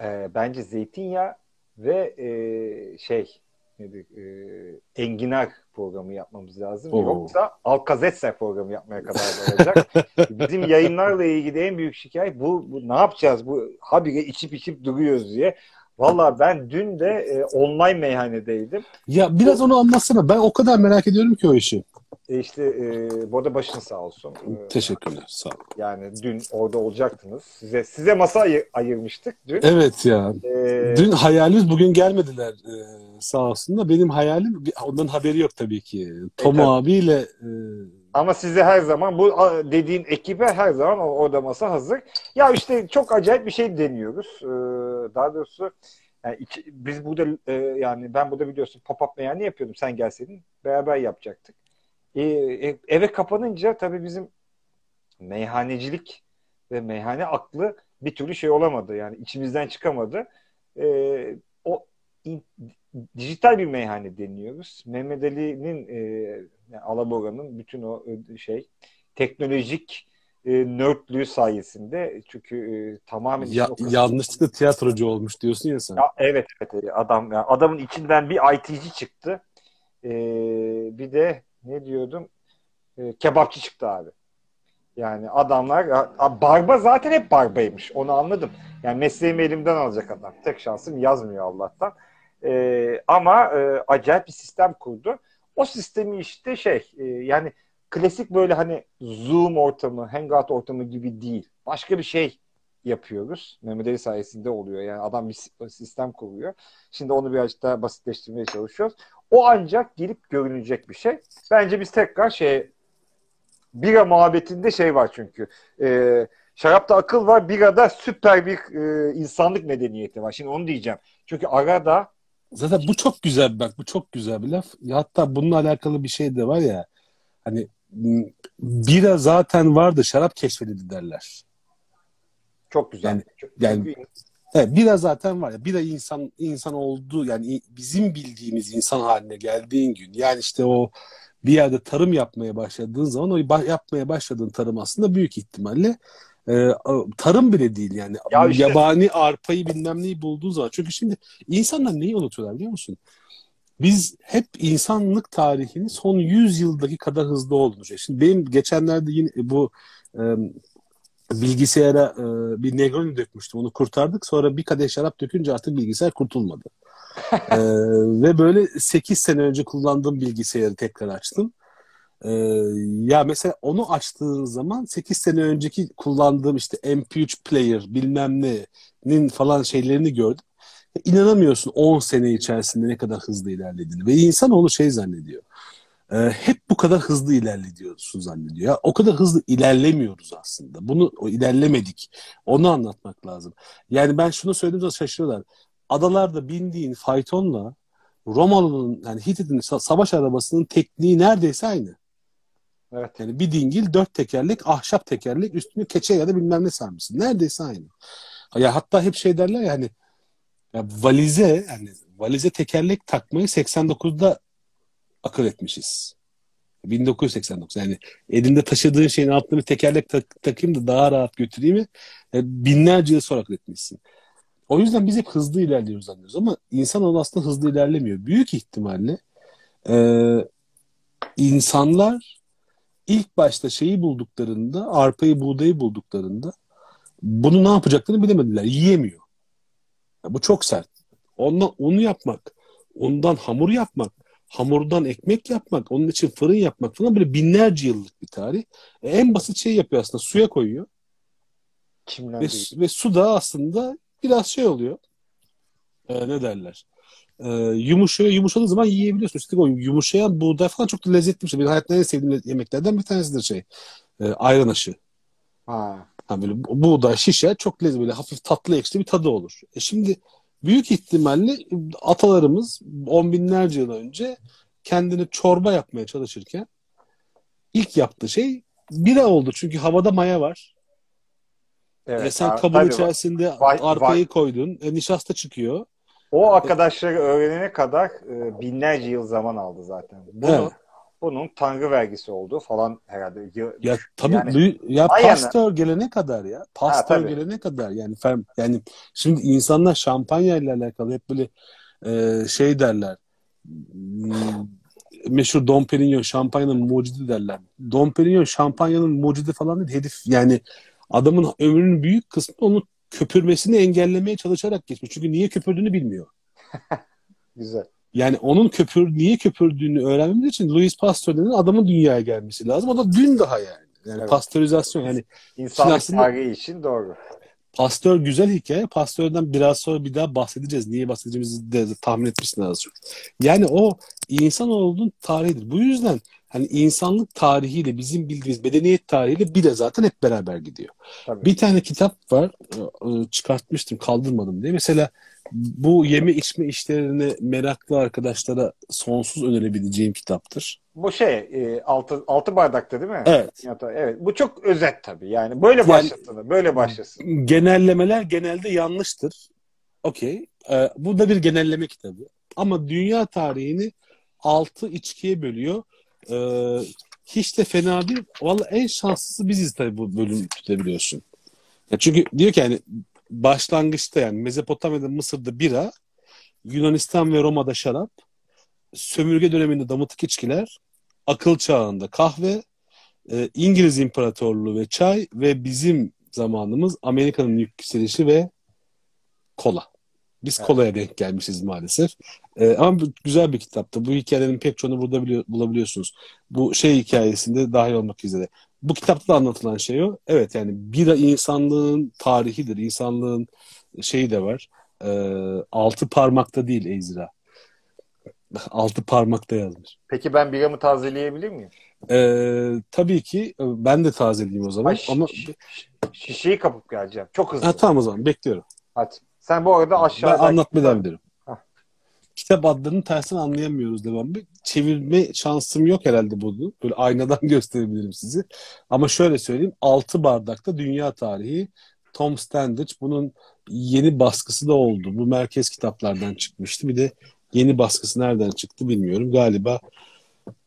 E, bence zeytinyağı ve e, şey nedir, e, enginar programı yapmamız lazım. Oo. Yoksa Alkazetser programı yapmaya kadar varacak. <laughs> Bizim yayınlarla ilgili en büyük şikayet bu, bu ne yapacağız? Bu habire içip içip duruyoruz diye. Valla ben dün de e, online meyhanedeydim. Ya biraz onu anlatsana. Ben o kadar merak ediyorum ki o işi. E işte e, bu arada başın sağ olsun. E, Teşekkürler. Sağ olun. Yani dün orada olacaktınız. Size size masa ayır, ayırmıştık dün. Evet ya. Ee, dün hayalimiz bugün gelmediler e, sağ olsun da benim hayalim ondan haberi yok tabii ki. Tom e, abiyle e, ama size her zaman bu dediğin ekibe her zaman orada masa hazır. Ya işte çok acayip bir şey deniyoruz. Ee, daha doğrusu yani iki, biz burada e, yani ben burada biliyorsun pop-up meyhane yapıyordum. Sen gelseydin beraber yapacaktık. E, e, eve kapanınca tabii bizim meyhanecilik ve meyhane aklı bir türlü şey olamadı. Yani içimizden çıkamadı. O dijital bir meyhane deniyoruz. Mehmet Ali'nin e, yani Alabora'nın bütün o e, şey teknolojik e, nerdlüğü sayesinde çünkü e, tamamen ya, yanlışlıkla tiyatrocu olmuş diyorsun ya sen. Ya, evet evet adam yani adamın içinden bir IT'ci çıktı. E, bir de ne diyordum? E, kebapçı çıktı abi. Yani adamlar barba zaten hep barbaymış. Onu anladım. Yani mesleğimi elimden alacak adam. Tek şansım yazmıyor Allah'tan. E, ama e, acayip bir sistem kurdu. O sistemi işte şey e, yani klasik böyle hani Zoom ortamı, Hangout ortamı gibi değil. Başka bir şey yapıyoruz. Mehmet Ali sayesinde oluyor. Yani adam bir sistem kuruyor. Şimdi onu birazcık daha basitleştirmeye çalışıyoruz. O ancak gelip görünecek bir şey. Bence biz tekrar şey bira muhabbetinde şey var çünkü. E, şarapta akıl var, birada süper bir e, insanlık medeniyeti var. Şimdi onu diyeceğim. Çünkü arada Zaten bu çok güzel bak bu çok güzel bir laf. Ya hatta bununla alakalı bir şey de var ya hani bira zaten vardı şarap keşfedildi derler. Çok güzel. Yani, yani evet, bira zaten var ya bira insan insan oldu yani bizim bildiğimiz insan haline geldiğin gün yani işte o bir yerde tarım yapmaya başladığın zaman o yapmaya başladığın tarım aslında büyük ihtimalle e, tarım bile değil yani. Ya işte, Yabani arpayı bilmem neyi bulduğu zaman. Çünkü şimdi insanlar neyi unutuyorlar biliyor musun? Biz hep insanlık tarihini son 100 yıldaki kadar hızlı olduğunu Şimdi benim geçenlerde yine bu e, bilgisayara e, bir Negroni dökmüştüm. Onu kurtardık. Sonra bir kadeh şarap dökünce artık bilgisayar kurtulmadı. <laughs> e, ve böyle 8 sene önce kullandığım bilgisayarı tekrar açtım. Ee, ya mesela onu açtığın zaman 8 sene önceki kullandığım işte MP3 player bilmem ne'nin falan şeylerini gördüm. İnanamıyorsun 10 sene içerisinde ne kadar hızlı ilerlediğini. Ve insan onu şey zannediyor. E, hep bu kadar hızlı ilerliyorsun zannediyor. Ya, o kadar hızlı ilerlemiyoruz aslında. Bunu o ilerlemedik. Onu anlatmak lazım. Yani ben şunu söylediğim zaman şaşırıyorlar. Adalarda bindiğin faytonla Romalı'nın yani Hitit'in savaş arabasının tekniği neredeyse aynı. Evet. Yani bir dingil dört tekerlek ahşap tekerlek üstüne keçe ya da bilmem ne sarmışsın. Neredeyse aynı. Ya hatta hep şey derler ya hani ya valize yani valize tekerlek takmayı 89'da akıl etmişiz. 1989 yani elinde taşıdığın şeyin altına bir tekerlek tak, takayım da daha rahat götüreyim mi? Yani binlerce yıl sonra akıl etmişsin. O yüzden biz hep hızlı ilerliyoruz anlıyoruz ama insan aslında hızlı ilerlemiyor. Büyük ihtimalle e, insanlar ilk başta şeyi bulduklarında, arpayı, buğdayı bulduklarında bunu ne yapacaklarını bilemediler. Yiyemiyor. Ya bu çok sert. Ondan onu yapmak, ondan hamur yapmak, hamurdan ekmek yapmak, onun için fırın yapmak falan böyle binlerce yıllık bir tarih. E, en basit şey yapıyor aslında. Suya koyuyor. Ve, ve su da aslında biraz şey oluyor. E, ne derler? E, yumuşuyor. Yumuşadığı zaman yiyebiliyorsun. Üstelik o yumuşayan buğday falan çok da lezzetli bir şey. Benim hayatta en sevdiğim yemeklerden bir tanesidir şey. E, ayran aşı. Ha. Ha böyle buğday şişe çok lezzetli böyle hafif tatlı ekşi bir tadı olur. E şimdi büyük ihtimalle atalarımız on binlerce yıl önce kendini çorba yapmaya çalışırken ilk yaptığı şey bira oldu. Çünkü havada maya var. Evet, e sen kabın içerisinde var. arpayı koydun. E, nişasta çıkıyor. O arkadaşları öğrenene kadar e, binlerce yıl zaman aldı zaten. Bunu, evet. Bunun tanrı vergisi olduğu falan herhalde. Ya tabii yani, ya Pasteur gelene kadar ya. Pasteur ha, gelene kadar yani fem, yani şimdi insanlar şampanya ile alakalı hep böyle e, şey derler. Hmm, meşhur Dom Perignon şampanyanın mucidi derler. Dom Perignon şampanyanın mucidi falan değil. Hedef yani adamın ömrünün büyük kısmı onu köpürmesini engellemeye çalışarak geçmiş. Çünkü niye köpürdüğünü bilmiyor. <laughs> Güzel. Yani onun köpür niye köpürdüğünü öğrenmemiz için Louis Pasteur'ün adamın dünyaya gelmesi lazım. O da dün daha yani. Yani Evet. pastörizasyon yani İnsanlık aslında- tarihi için doğru. Pastör güzel hikaye. Pastörden biraz sonra bir daha bahsedeceğiz. Niye bahsedeceğimizi de tahmin etmişsin az çok. Yani o insanoğlunun tarihidir. Bu yüzden hani insanlık tarihiyle bizim bildiğimiz medeniyet tarihiyle bir de zaten hep beraber gidiyor. Tabii. Bir tane kitap var. e, Çıkartmıştım, kaldırmadım diye. Mesela bu yeme içme işlerine meraklı arkadaşlara sonsuz önerebileceğim kitaptır. Bu şey e, altı, altı bardakta değil mi? Evet. Evet. Bu çok özet tabii. Yani böyle Yani- başlasın. Böyle başlasın. genellemeler genelde yanlıştır. Okey. Ee, bu da bir genelleme kitabı. Ama dünya tarihini altı içkiye bölüyor. Ee, hiç de fena değil. Valla en şanslısı biziz tabii bu bölüm tutabiliyorsun. Ya çünkü diyor ki yani başlangıçta yani Mezopotamya'da Mısır'da bira, Yunanistan ve Roma'da şarap, sömürge döneminde damıtık içkiler, akıl çağında kahve, e, İngiliz İmparatorluğu ve çay ve bizim zamanımız Amerika'nın yükselişi ve kola. Biz Evet. kolaya denk gelmişiz maalesef. E, ama bu güzel bir kitaptı. Bu hikayelerin pek çoğunu burada biliyor- bulabiliyorsunuz. Bu şey hikayesinde dahil olmak üzere. Bu kitapta da anlatılan şey o. Evet yani bira insanlığın tarihidir. İnsanlığın şeyi de var. E, altı parmakta değil Ezra. <laughs> Altı parmakta yazmış. Peki ben biramı tazeleyebilir miyim? Ee, tabii ki e, ben de tazeleyeyim o zaman Ay, ama şi- şişeyi kapıp geleceğim. Çok hızlı. ha, tamam o zaman bekliyorum. Hadi. Sen bu arada Ben aşağıda devam ederim. Hah. Kitap adlarını tersten anlayamıyoruz devamlı. Çevirme şansım yok herhalde bunu. Böyle aynadan <laughs> gösterebilirim sizi. Ama şöyle söyleyeyim. Altı bardakta dünya tarihi Tom Standage. Bunun yeni baskısı da oldu. Bu merkez kitaplardan çıkmıştı. Bir de yeni baskısı nereden çıktı bilmiyorum. Galiba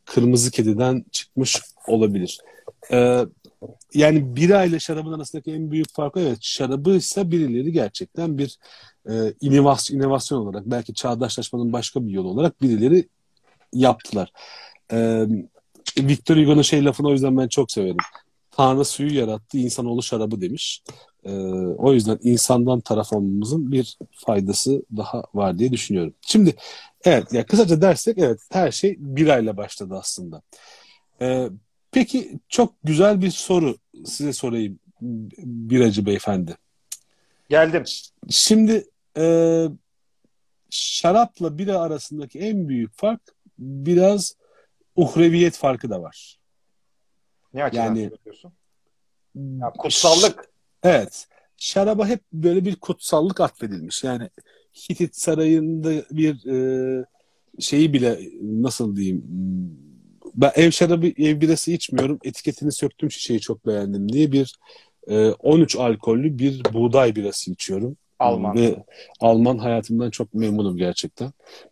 Kırmızı Kedi'den çıkmış olabilir. Ee, yani bira ile şarabın arasındaki en büyük fark evet şarabı ise birileri gerçekten bir e, inovasyon, inovasyon olarak belki çağdaşlaşmanın başka bir yolu olarak birileri yaptılar. E, Victor Hugo'nun şey lafını o yüzden ben çok severim. Tanrı suyu yarattı, insanoğlu şarabı demiş. E, o yüzden insandan taraf olmamızın bir faydası daha var diye düşünüyorum. Şimdi evet ya kısaca dersek evet her şey birayla başladı aslında. E, peki çok güzel bir soru size sorayım biracı beyefendi. geldim. Şimdi e, şarapla bira arasındaki en büyük fark biraz uhreviyet farkı da var. Ne açıdan Yani- söylüyorsun? Ya, kutsallık. Evet. Şaraba hep böyle bir kutsallık atfedilmiş. Yani Hitit Sarayı'nda bir e, şeyi bile nasıl diyeyim ben ev şarabı ev birası içmiyorum. Etiketini söktüm şişeyi çok beğendim diye bir e, 13 alkollü bir buğday birası içiyorum. Alman. Ve Alman hayatımdan çok memnunum gerçekten.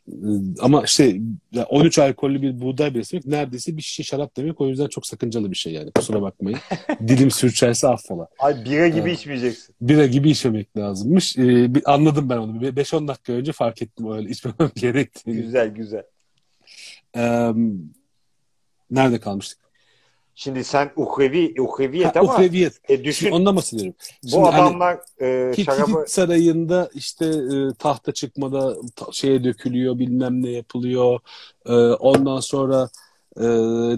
Ee, Ama işte ya 13 alkollü bir buğday birası demek neredeyse bir şişe şarap demek. O yüzden çok sakıncalı bir şey yani. Kusura bakmayın. <laughs> Dilim sürçerse affola. Ay bira gibi Evet. içmeyeceksin. Bira gibi içmemek lazımmış. Ee, bir anladım ben onu. Bir 5-10 dakika önce fark ettim öyle içmemem <laughs> gerektiğini. Güzel güzel. Ee, nerede kalmıştık? Şimdi sen uhrevi, uhreviyet Ha, ama uhreviyet. e, düşün Şimdi ondan bahsediyorum. bu Şimdi hani- adamlar e, Hit, şarabı Sarayı'nda işte e, tahta çıkmada ta- şeye dökülüyor bilmem ne yapılıyor. E, ondan sonra e,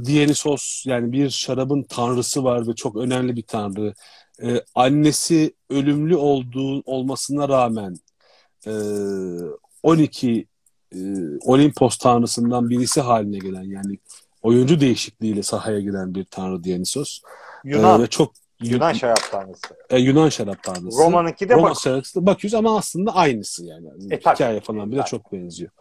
Dionysos yani bir şarabın tanrısı var ve çok önemli bir tanrı. E, annesi ölümlü olduğu olmasına rağmen e, 12 e, Olimpos tanrısından birisi haline gelen yani oyuncu değişikliğiyle sahaya giren bir tanrı Dionysos. E, Yunan, ve çok Yunan şarap tanrısı. e, Yunan şarap tanrısı. Roma'nınki de Roma bak. şarkısı bakıyoruz ama aslında aynısı yani. E, tabii. Hikaye falan bile Tabii. çok benziyor.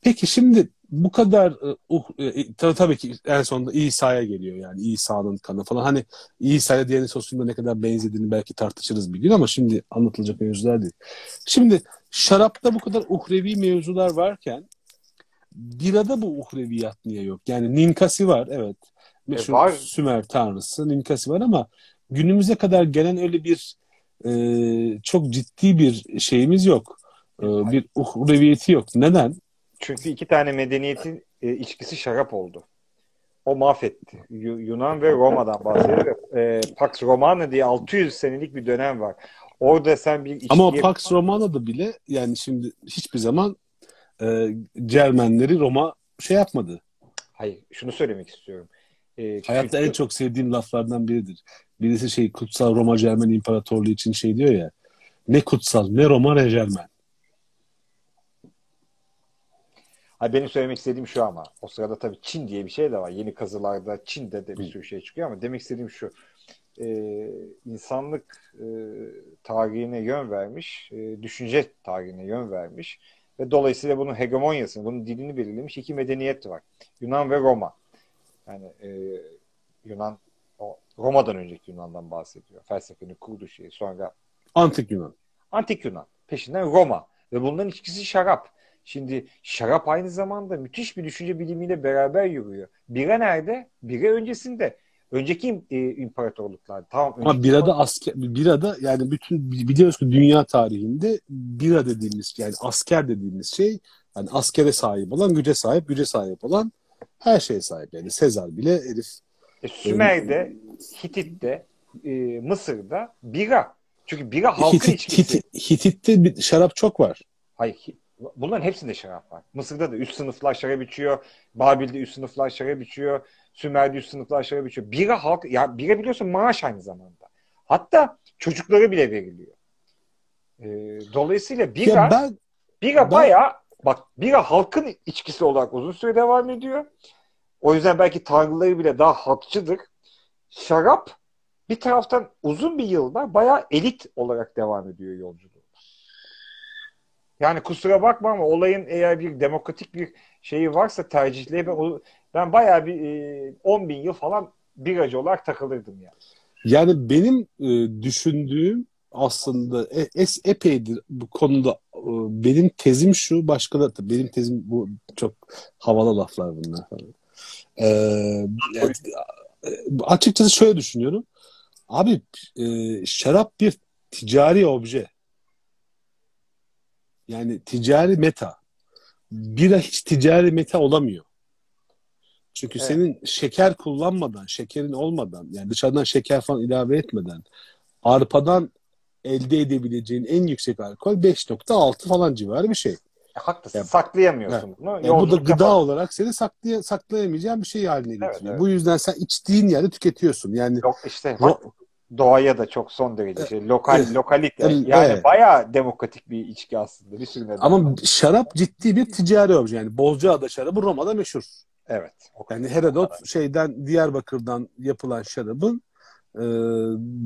Peki şimdi bu kadar e, uh, e, tabii, tabii ki en sonunda İsa'ya geliyor yani İsa'nın kanı falan. Hani İsa'ya Dionysos'un da ne kadar benzediğini belki tartışırız bir gün ama şimdi anlatılacak mevzular değil. Şimdi şarapta bu kadar uhrevi mevzular varken birada bu uhreviyat niye yok? Yani Ninkasi var evet. Meşhur var. Sümer tanrısı Ninkasi var ama günümüze kadar gelen öyle bir e, çok ciddi bir şeyimiz yok. E, bir uhreviyeti yok. Neden? Çünkü iki tane medeniyetin e, içkisi şarap oldu. O mahvetti. Yu- Yunan ve Roma'dan bahsediyor. E, Pax Romana diye 600 senelik bir dönem var. Orada sen bir içkiye... Ama Pax Romana'da bile yani şimdi hiçbir zaman e, Cermenleri Roma şey yapmadı. Hayır, şunu söylemek istiyorum. Ee, Hayatta kültür... en çok sevdiğim laflardan biridir. Birisi şey kutsal Roma Cermen İmparatorluğu için şey diyor ya. Ne kutsal ne Roma ne Cermen. Hayır, benim söylemek istediğim şu ama o sırada tabii Çin diye bir şey de var. Yeni kazılarda Çin'de de bir sürü şey çıkıyor ama demek istediğim şu. E, insanlık e, tarihine yön vermiş, e, düşünce tarihine yön vermiş ve dolayısıyla bunun hegemonyasını, bunun dilini belirlemiş iki medeniyet var. Yunan ve Roma. Yani e, Yunan o Roma'dan önceki Yunan'dan bahsediyor. Felsefenin kurduğu şey. Sonra Antik Yunan. Antik Yunan. Peşinden Roma. Ve bunların içkisi şarap. Şimdi şarap aynı zamanda müthiş bir düşünce bilimiyle beraber yürüyor. Bira nerede? Bira öncesinde. Önceki e, imparatorluklar. Tamam. Ama birada asker, birada yani bütün biliyoruz ki dünya tarihinde bira dediğimiz yani asker dediğimiz şey yani askere sahip olan, güce sahip, güce sahip olan her şeye sahip. Yani Sezar bile herif. E, Sümer'de, e, Hitit'te, e, Mısır'da bira. Çünkü bira halkın Hitit, içkisi. Hitit, Hitit'te bir şarap çok var. Hayır. Bunların hepsinde şarap var. Mısır'da da üst sınıflar şarap içiyor. Babil'de üst sınıflar şarap içiyor. Sümer'de üst sınıflar şarap içiyor. Bira halk, ya bira biliyorsun maaş aynı zamanda. Hatta çocuklara bile veriliyor. E, dolayısıyla bira, ya ben, bira ben, bayağı bak bira halkın içkisi olarak uzun süre devam ediyor. O yüzden belki tanrıları bile daha halkçıdır. Şarap bir taraftan uzun bir yılda bayağı elit olarak devam ediyor yolculuğu. Yani kusura bakma ama olayın eğer bir demokratik bir şeyi varsa tercihleri ben, ben bayağı bir e, 10 bin yıl falan biracı olarak takılırdım yani. Yani benim e, düşündüğüm aslında e, es, epeydir bu konuda e, benim tezim şu başka da benim tezim bu çok havalı laflar bunlar falan. Ee, yani, açıkçası şöyle düşünüyorum. Abi e, şarap bir ticari obje. Yani ticari meta. Bira hiç ticari meta olamıyor. Çünkü evet. senin şeker kullanmadan, şekerin olmadan, yani dışarıdan şeker falan ilave etmeden arpadan elde edebileceğin en yüksek alkol 5.6 falan civarı bir şey. E, haklısın. Yani, saklayamıyorsun yani, bunu. Yani bu da gıda yapalım. olarak seni saklay saklayamayacağın bir şey haline getiriyor. Evet, evet. Bu yüzden sen içtiğin yerde tüketiyorsun. Yani Yok işte bak, doğaya da çok son derece şey. Lokal, evet. lokalite. Yani evet. bayağı demokratik bir içki aslında. Bir sürü Ama var. şarap ciddi bir ticari obje. Yani Bozcaada şarabı Roma'da meşhur. Evet. Yani Herodot şeyden Diyarbakır'dan yapılan şarabın e,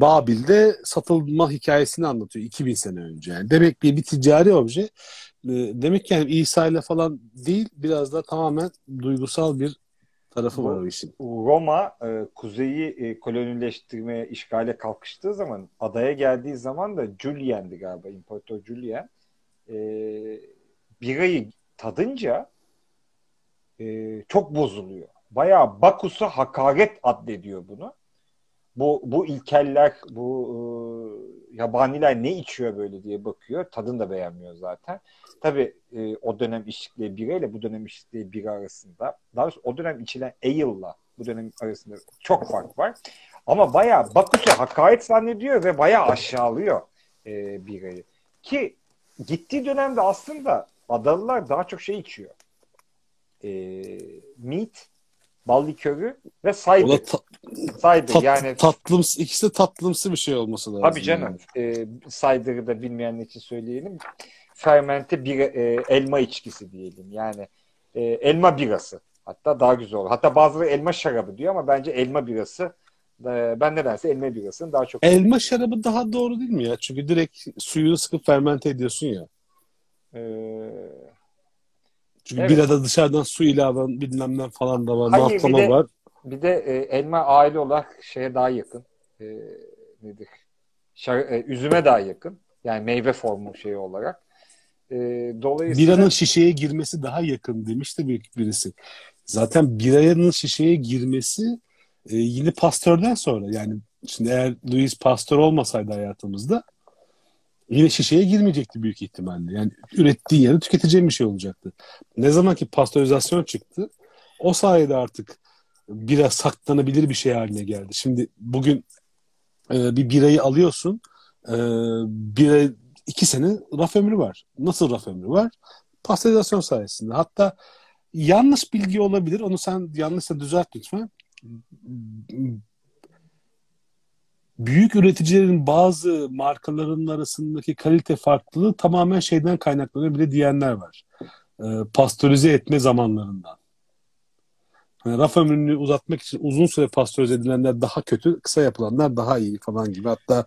Babil'de satılma hikayesini anlatıyor 2000 sene önce. Yani demek ki bir ticari obje. E, demek ki yani İsa ile falan değil biraz da tamamen duygusal bir tarafı var o işin. Roma e, kuzeyi e, kolonileştirmeye, işgale kalkıştığı zaman adaya geldiği zaman da Julien'di galiba İmparator Julien. E, birayı tadınca e, çok bozuluyor. Bayağı Bakus'a hakaret addediyor bunu. Bu, bu ilkeller, bu e, yabaniler ne içiyor böyle diye bakıyor. Tadını da beğenmiyor zaten. Tabii e, o dönem içtikleri bira ile bu dönem içtikleri bira arasında daha doğrusu o dönem içilen ale'la bu dönem arasında çok fark var. Ama bayağı Bakus'a hakaret zannediyor ve bayağı aşağılıyor e, birayı. Ki gittiği dönemde aslında Adalılar daha çok şey içiyor. E, meat, bal likörü ve cider. Ta- cider tat, yani tatlımsı ikisi de tatlımsı bir şey olması lazım. Tabii canım. Yani. E, cider'ı da bilmeyenler için söyleyelim. Fermente bir e, elma içkisi diyelim. Yani e, elma birası. Hatta daha güzel olur. Hatta bazıları elma şarabı diyor ama bence elma birası e, ben nedense elma birasını daha çok Elma şarabı daha doğru değil mi ya? Çünkü direkt suyunu sıkıp fermente ediyorsun ya. Ee, çünkü evet. birada dışarıdan su ilaven bilmem falan da var. Hayır, bir de, var. Bir de e, elma aile olarak şeye daha yakın. E, nedir? Şar, e, üzüme daha yakın. Yani meyve formu şeyi olarak. E, dolayısıyla biranın şişeye girmesi daha yakın demişti bir birisi. Zaten biranın şişeye girmesi e, yine Pasteur'den sonra yani şimdi eğer Louis Pasteur olmasaydı hayatımızda yine şişeye girmeyecekti büyük ihtimalle. Yani ürettiği yerde tüketeceğim bir şey olacaktı. Ne zaman ki pastörizasyon çıktı o sayede artık bira saklanabilir bir şey haline geldi. Şimdi bugün e, bir birayı alıyorsun e, bira iki sene raf ömrü var. Nasıl raf ömrü var? Pastörizasyon sayesinde. Hatta yanlış bilgi olabilir. Onu sen yanlışsa düzelt lütfen. Büyük üreticilerin bazı markalarının arasındaki kalite farklılığı tamamen şeyden kaynaklanıyor bile diyenler var. E, pastörize etme zamanlarından. Yani raf ömrünü uzatmak için uzun süre pastörize edilenler daha kötü, kısa yapılanlar daha iyi falan gibi. Hatta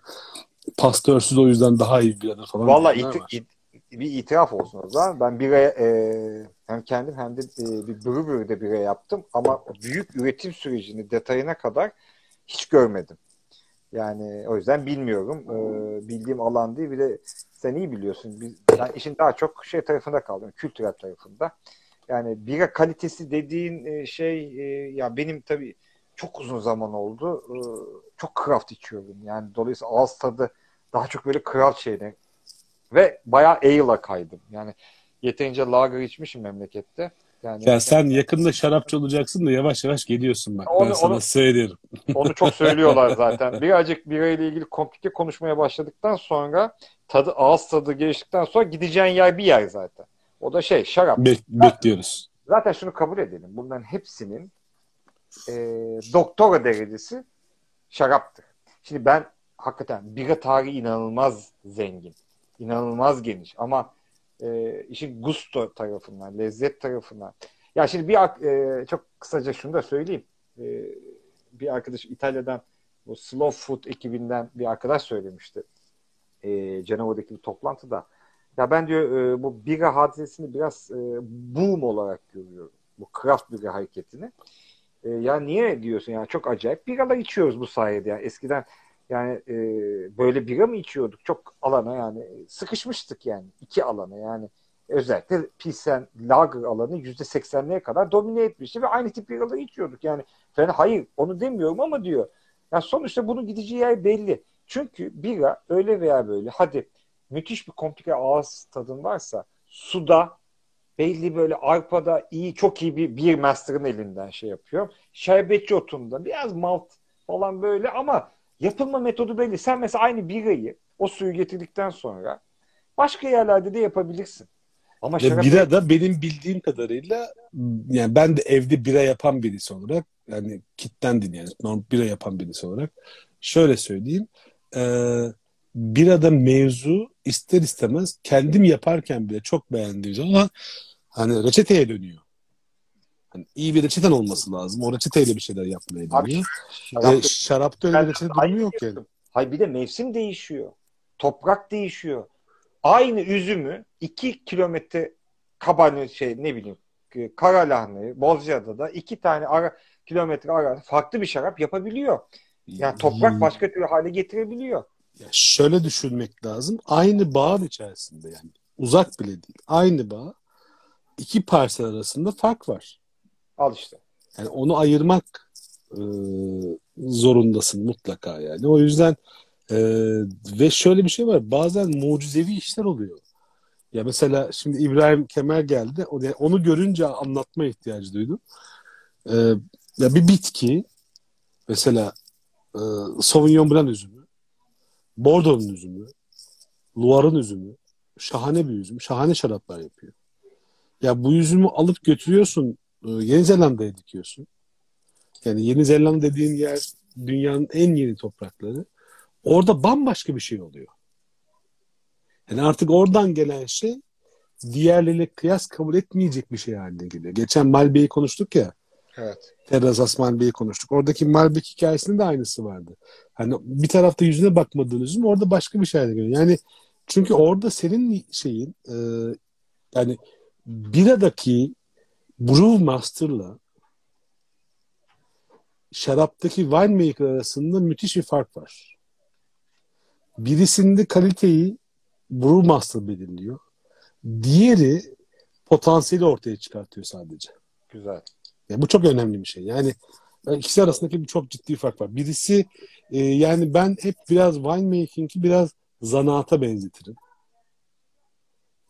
pastörsüz o yüzden daha iyi bir falan. Valla it- it- bir itiraf olsun o zaman. Ben bira e, hem kendim hem de e, bir brewery'de bira yaptım ama büyük üretim sürecini detayına kadar hiç görmedim. Yani o yüzden bilmiyorum. Ee, bildiğim alan değil. Bir de sen iyi biliyorsun. Biz, ben işin daha çok şey tarafında kaldım. Kültürel tarafında. Yani bira kalitesi dediğin e, şey e, ya benim tabii çok uzun zaman oldu. E, çok craft içiyorum. Yani dolayısıyla ağız tadı daha çok böyle craft şeyler. Ve bayağı ale'a kaydım. Yani yeterince lager içmişim memlekette. Yani, ya sen yakında şarapçı olacaksın da yavaş yavaş geliyorsun bak. Onu, ben sana onu, söylüyorum. Onu çok <laughs> söylüyorlar zaten. Birazcık bira ile ilgili komplike konuşmaya başladıktan sonra tadı ağız tadı geliştikten sonra gideceğin yer bir yer zaten. O da şey şarap. Be- bekliyoruz. Zaten şunu kabul edelim. Bunların hepsinin e, doktora derecesi şaraptır. Şimdi ben hakikaten bira tarihi inanılmaz zengin. inanılmaz geniş ama e, işin gusto tarafından, lezzet tarafından. Ya şimdi bir e, çok kısaca şunu da söyleyeyim. E, bir arkadaş İtalya'dan bu Slow Food ekibinden bir arkadaş söylemişti. E, Cenova'daki bir toplantıda. Ya ben diyor e, bu bira hadisesini biraz e, boom olarak görüyorum. Bu craft bira hareketini. E, ya niye diyorsun yani çok acayip biralar içiyoruz bu sayede yani eskiden yani e, böyle bira mı içiyorduk? Çok alana yani sıkışmıştık yani iki alana yani özellikle Pilsen Lager alanı yüzde seksenliğe kadar domine etmişti ve aynı tip biraları içiyorduk. Yani falan hayır onu demiyorum ama diyor. Yani sonuçta bunun gideceği yer belli. Çünkü bira öyle veya böyle hadi müthiş bir komplike ağız tadın varsa suda belli böyle arpada iyi çok iyi bir bir master'ın elinden şey yapıyor. Şerbetçi otunda biraz malt falan böyle ama Yapılma metodu belli. Sen mesela aynı birayı o suyu getirdikten sonra başka yerlerde de yapabilirsin. Ama şarap bira da benim bildiğim kadarıyla yani ben de evde bira yapan birisi olarak yani kitlendim yani normal bira yapan birisi olarak şöyle söyleyeyim e, birada mevzu ister istemez kendim yaparken bile çok beğendiğim zaman hani reçeteye dönüyor. Hani iyi bir reçeten olması lazım. O reçeteyle bir şeyler yapmaya deniyor. Şarap, e, şarapta öyle bir reçete durumu yok yani. Hayır bir de mevsim değişiyor. Toprak değişiyor. Aynı üzümü iki kilometre kabani şey ne bileyim kara lahmı Bozcaada'da iki tane ara, kilometre ara farklı bir şarap yapabiliyor. Yani toprak başka türlü hale getirebiliyor. Ya şöyle düşünmek lazım. Aynı bağın içerisinde yani uzak bile değil. Aynı bağ iki parsel arasında fark var. Al işte. Yani onu ayırmak e, zorundasın mutlaka yani. O yüzden e, ve şöyle bir şey var. Bazen mucizevi işler oluyor. Ya mesela şimdi İbrahim Kemal geldi. Onu görünce anlatma ihtiyacı duydum. Ee, ya bir bitki mesela e, Sauvignon Blanc üzümü, Bordeaux'un üzümü, Loire'ın üzümü, şahane bir üzüm, şahane şaraplar yapıyor. Ya bu üzümü alıp götürüyorsun Yeni Zelanda'ya dikiyorsun. Yani Yeni Zelanda dediğin yer dünyanın en yeni toprakları. Orada bambaşka bir şey oluyor. Yani artık oradan gelen şey diğerleriyle kıyas kabul etmeyecek bir şey haline geliyor. Geçen Malbek'i konuştuk ya. Evet. Terrazas Malbek'i konuştuk. Oradaki Malbek hikayesinde de aynısı vardı. Hani bir tarafta yüzüne bakmadığın üzüm orada başka bir şey haline geliyor. Yani çünkü orada senin şeyin e, yani biradaki Brewmaster'la şaraptaki winemaker arasında müthiş bir fark var. Birisinde kaliteyi Brewmaster belirliyor. Diğeri potansiyeli ortaya çıkartıyor sadece. Güzel. Yani bu çok önemli bir şey. Yani ikisi arasındaki bir çok ciddi fark var. Birisi e, yani ben hep biraz winemaking'i biraz zanaata benzetirim.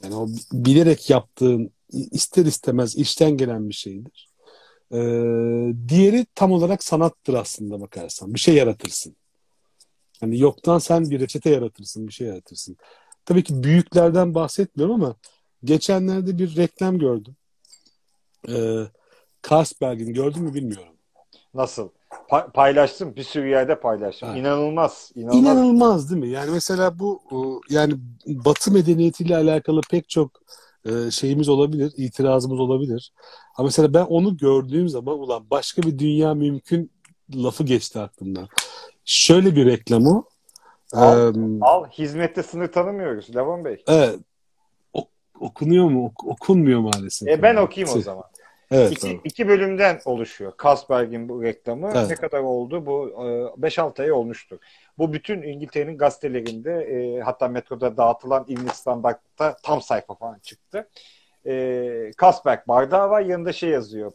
Yani o bilerek yaptığın ister istemez işten gelen bir şeydir. Ee, diğeri tam olarak sanattır aslında bakarsan. Bir şey yaratırsın. Hani yoktan sen bir reçete yaratırsın, bir şey yaratırsın. Tabii ki büyüklerden bahsetmiyorum ama geçenlerde bir reklam gördüm. Ee, Carlsberg'in gördün mü bilmiyorum. Nasıl? Pa- paylaştım. Bir sürü yerde paylaştım. Ha. İnanılmaz. İnanılmaz. İnanılmaz değil mi? Yani mesela bu yani Batı medeniyetiyle alakalı pek çok e, şeyimiz olabilir, itirazımız olabilir. Ama mesela ben onu gördüğüm zaman ulan başka bir dünya mümkün lafı geçti aklımdan. Şöyle bir reklam o. Al. Ee, Al. Hizmette sınır tanımıyoruz. Levan Bey. evet. Okunuyor mu? Ok- okunmuyor maalesef. E ben okuyayım o zaman. Evet. İki, iki bölümden oluşuyor. Carlsberg'in bu reklamı. Evet. Ne kadar oldu? Bu e, 5-6 ay olmuştur. Bu bütün İngiltere'nin gazetelerinde e, hatta metroda dağıtılan İlmi Standart'ta tam sayfa falan çıktı. E, Carlsberg bardağı var. Yanında şey yazıyor.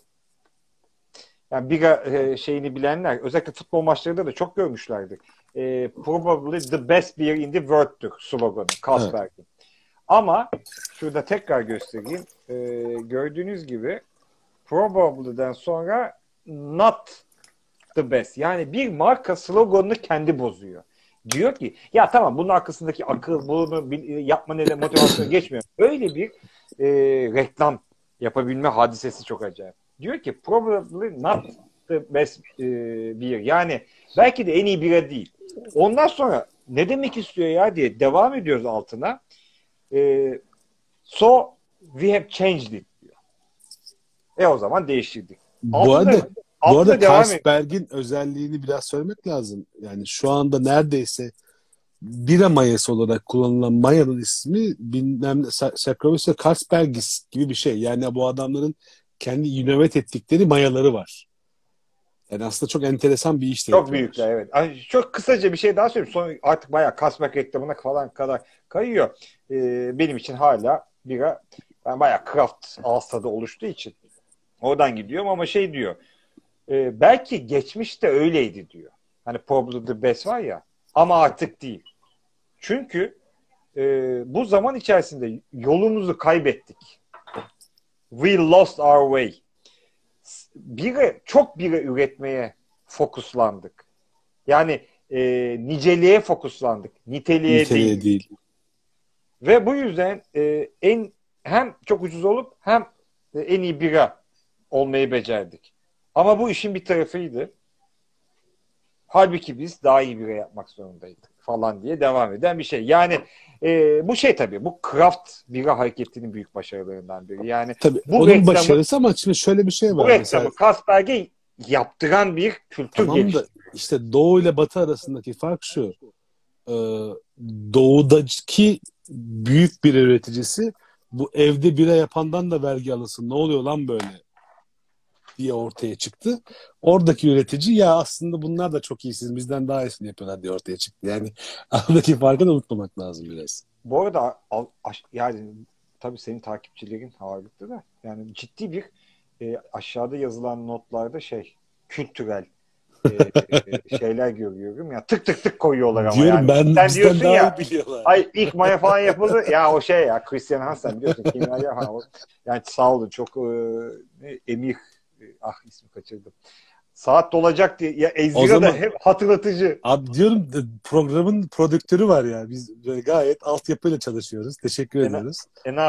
Yani bira e, şeyini bilenler özellikle futbol maçlarında da çok görmüşlerdir. E, probably the best beer in the world'tür sloganı Carlsberg'in. Ama şurada tekrar göstereyim. E, gördüğünüz gibi probably'den sonra not the best. Yani bir marka sloganını kendi bozuyor. Diyor ki ya tamam bunun arkasındaki akıl, bunu yapma neyle motivasyonu geçmiyor. Öyle bir e, reklam yapabilme hadisesi çok acayip. Diyor ki probably not the best e, beer. Yani belki de en iyi bira değil. Ondan sonra ne demek istiyor ya diye devam ediyoruz altına. E, so we have changed it. E o zaman değiştirdik. Bu Altında- arada bu altında arada devam ediyor. Carlsberg'in özelliğini biraz söylemek lazım. Yani şu anda neredeyse bira mayası olarak kullanılan mayanın ismi bilmem ne, Sa- Saccharomyces Carlsbergis gibi bir şey. Yani bu adamların kendi inovat ettikleri mayaları var. Yani aslında çok enteresan bir iş Çok yapıyorlar. büyükler evet. Çok kısaca bir şey daha söyleyeyim. Sonra artık bayağı Kasmak reklamına falan kadar kayıyor. Ee, benim için hala bira ben bayağı craft tadı oluştuğu için oradan gidiyorum ama şey diyor e, belki geçmişte öyleydi diyor. Hani Probably the Best var ya ama artık değil. Çünkü e, bu zaman içerisinde yolumuzu kaybettik. We lost our way. Bira, çok bira üretmeye fokuslandık. Yani e, niceliğe fokuslandık. Niteliğe, Niteliğe değil. değil. Ve bu yüzden e, en hem çok ucuz olup hem en iyi bira olmayı becerdik. Ama bu işin bir tarafıydı. Halbuki biz daha iyi bira yapmak zorundaydık falan diye devam eden bir şey. Yani e, bu şey tabii bu craft bira hareketinin büyük başarılarından biri. Yani Tabii Bu onun reklamı- başarısı ama şimdi şöyle bir şey bu var. reklamı Mesela, Kasperg'e yaptıran bir kültür tamam gelişti. da işte Doğu ile Batı arasındaki fark şu. Ee, doğudaki büyük bir üreticisi bu evde bira yapandan da vergi alınsın. Ne oluyor lan böyle? Diye ortaya çıktı. Oradaki üretici ya aslında bunlar da çok iyi siz bizden daha iyisini yapıyorlar diye ortaya çıktı. Yani <laughs> aradaki farkı da unutmamak lazım biraz. Bu arada yani tabii senin takipçilerin ağırlıklı da yani ciddi bir e, aşağıda yazılan notlarda şey kültürel e, <laughs> şeyler görüyorum ya tık tık tık koyuyorlar ama Diyorum yani. ben Sen diyorsun daha ya ay ilk maya falan yapıldı ya o şey ya Christian Hansen biliyorsun kimyager falan. O- Yani sağ olun çok e, emir e, ah ismi kaçırdım. Saat dolacak diye ya Ezra zaman- da hep hatırlatıcı. Abi diyorum programın prodüktörü var ya. Biz gayet altyapıyla çalışıyoruz. Teşekkür Fena- ediyoruz. E ne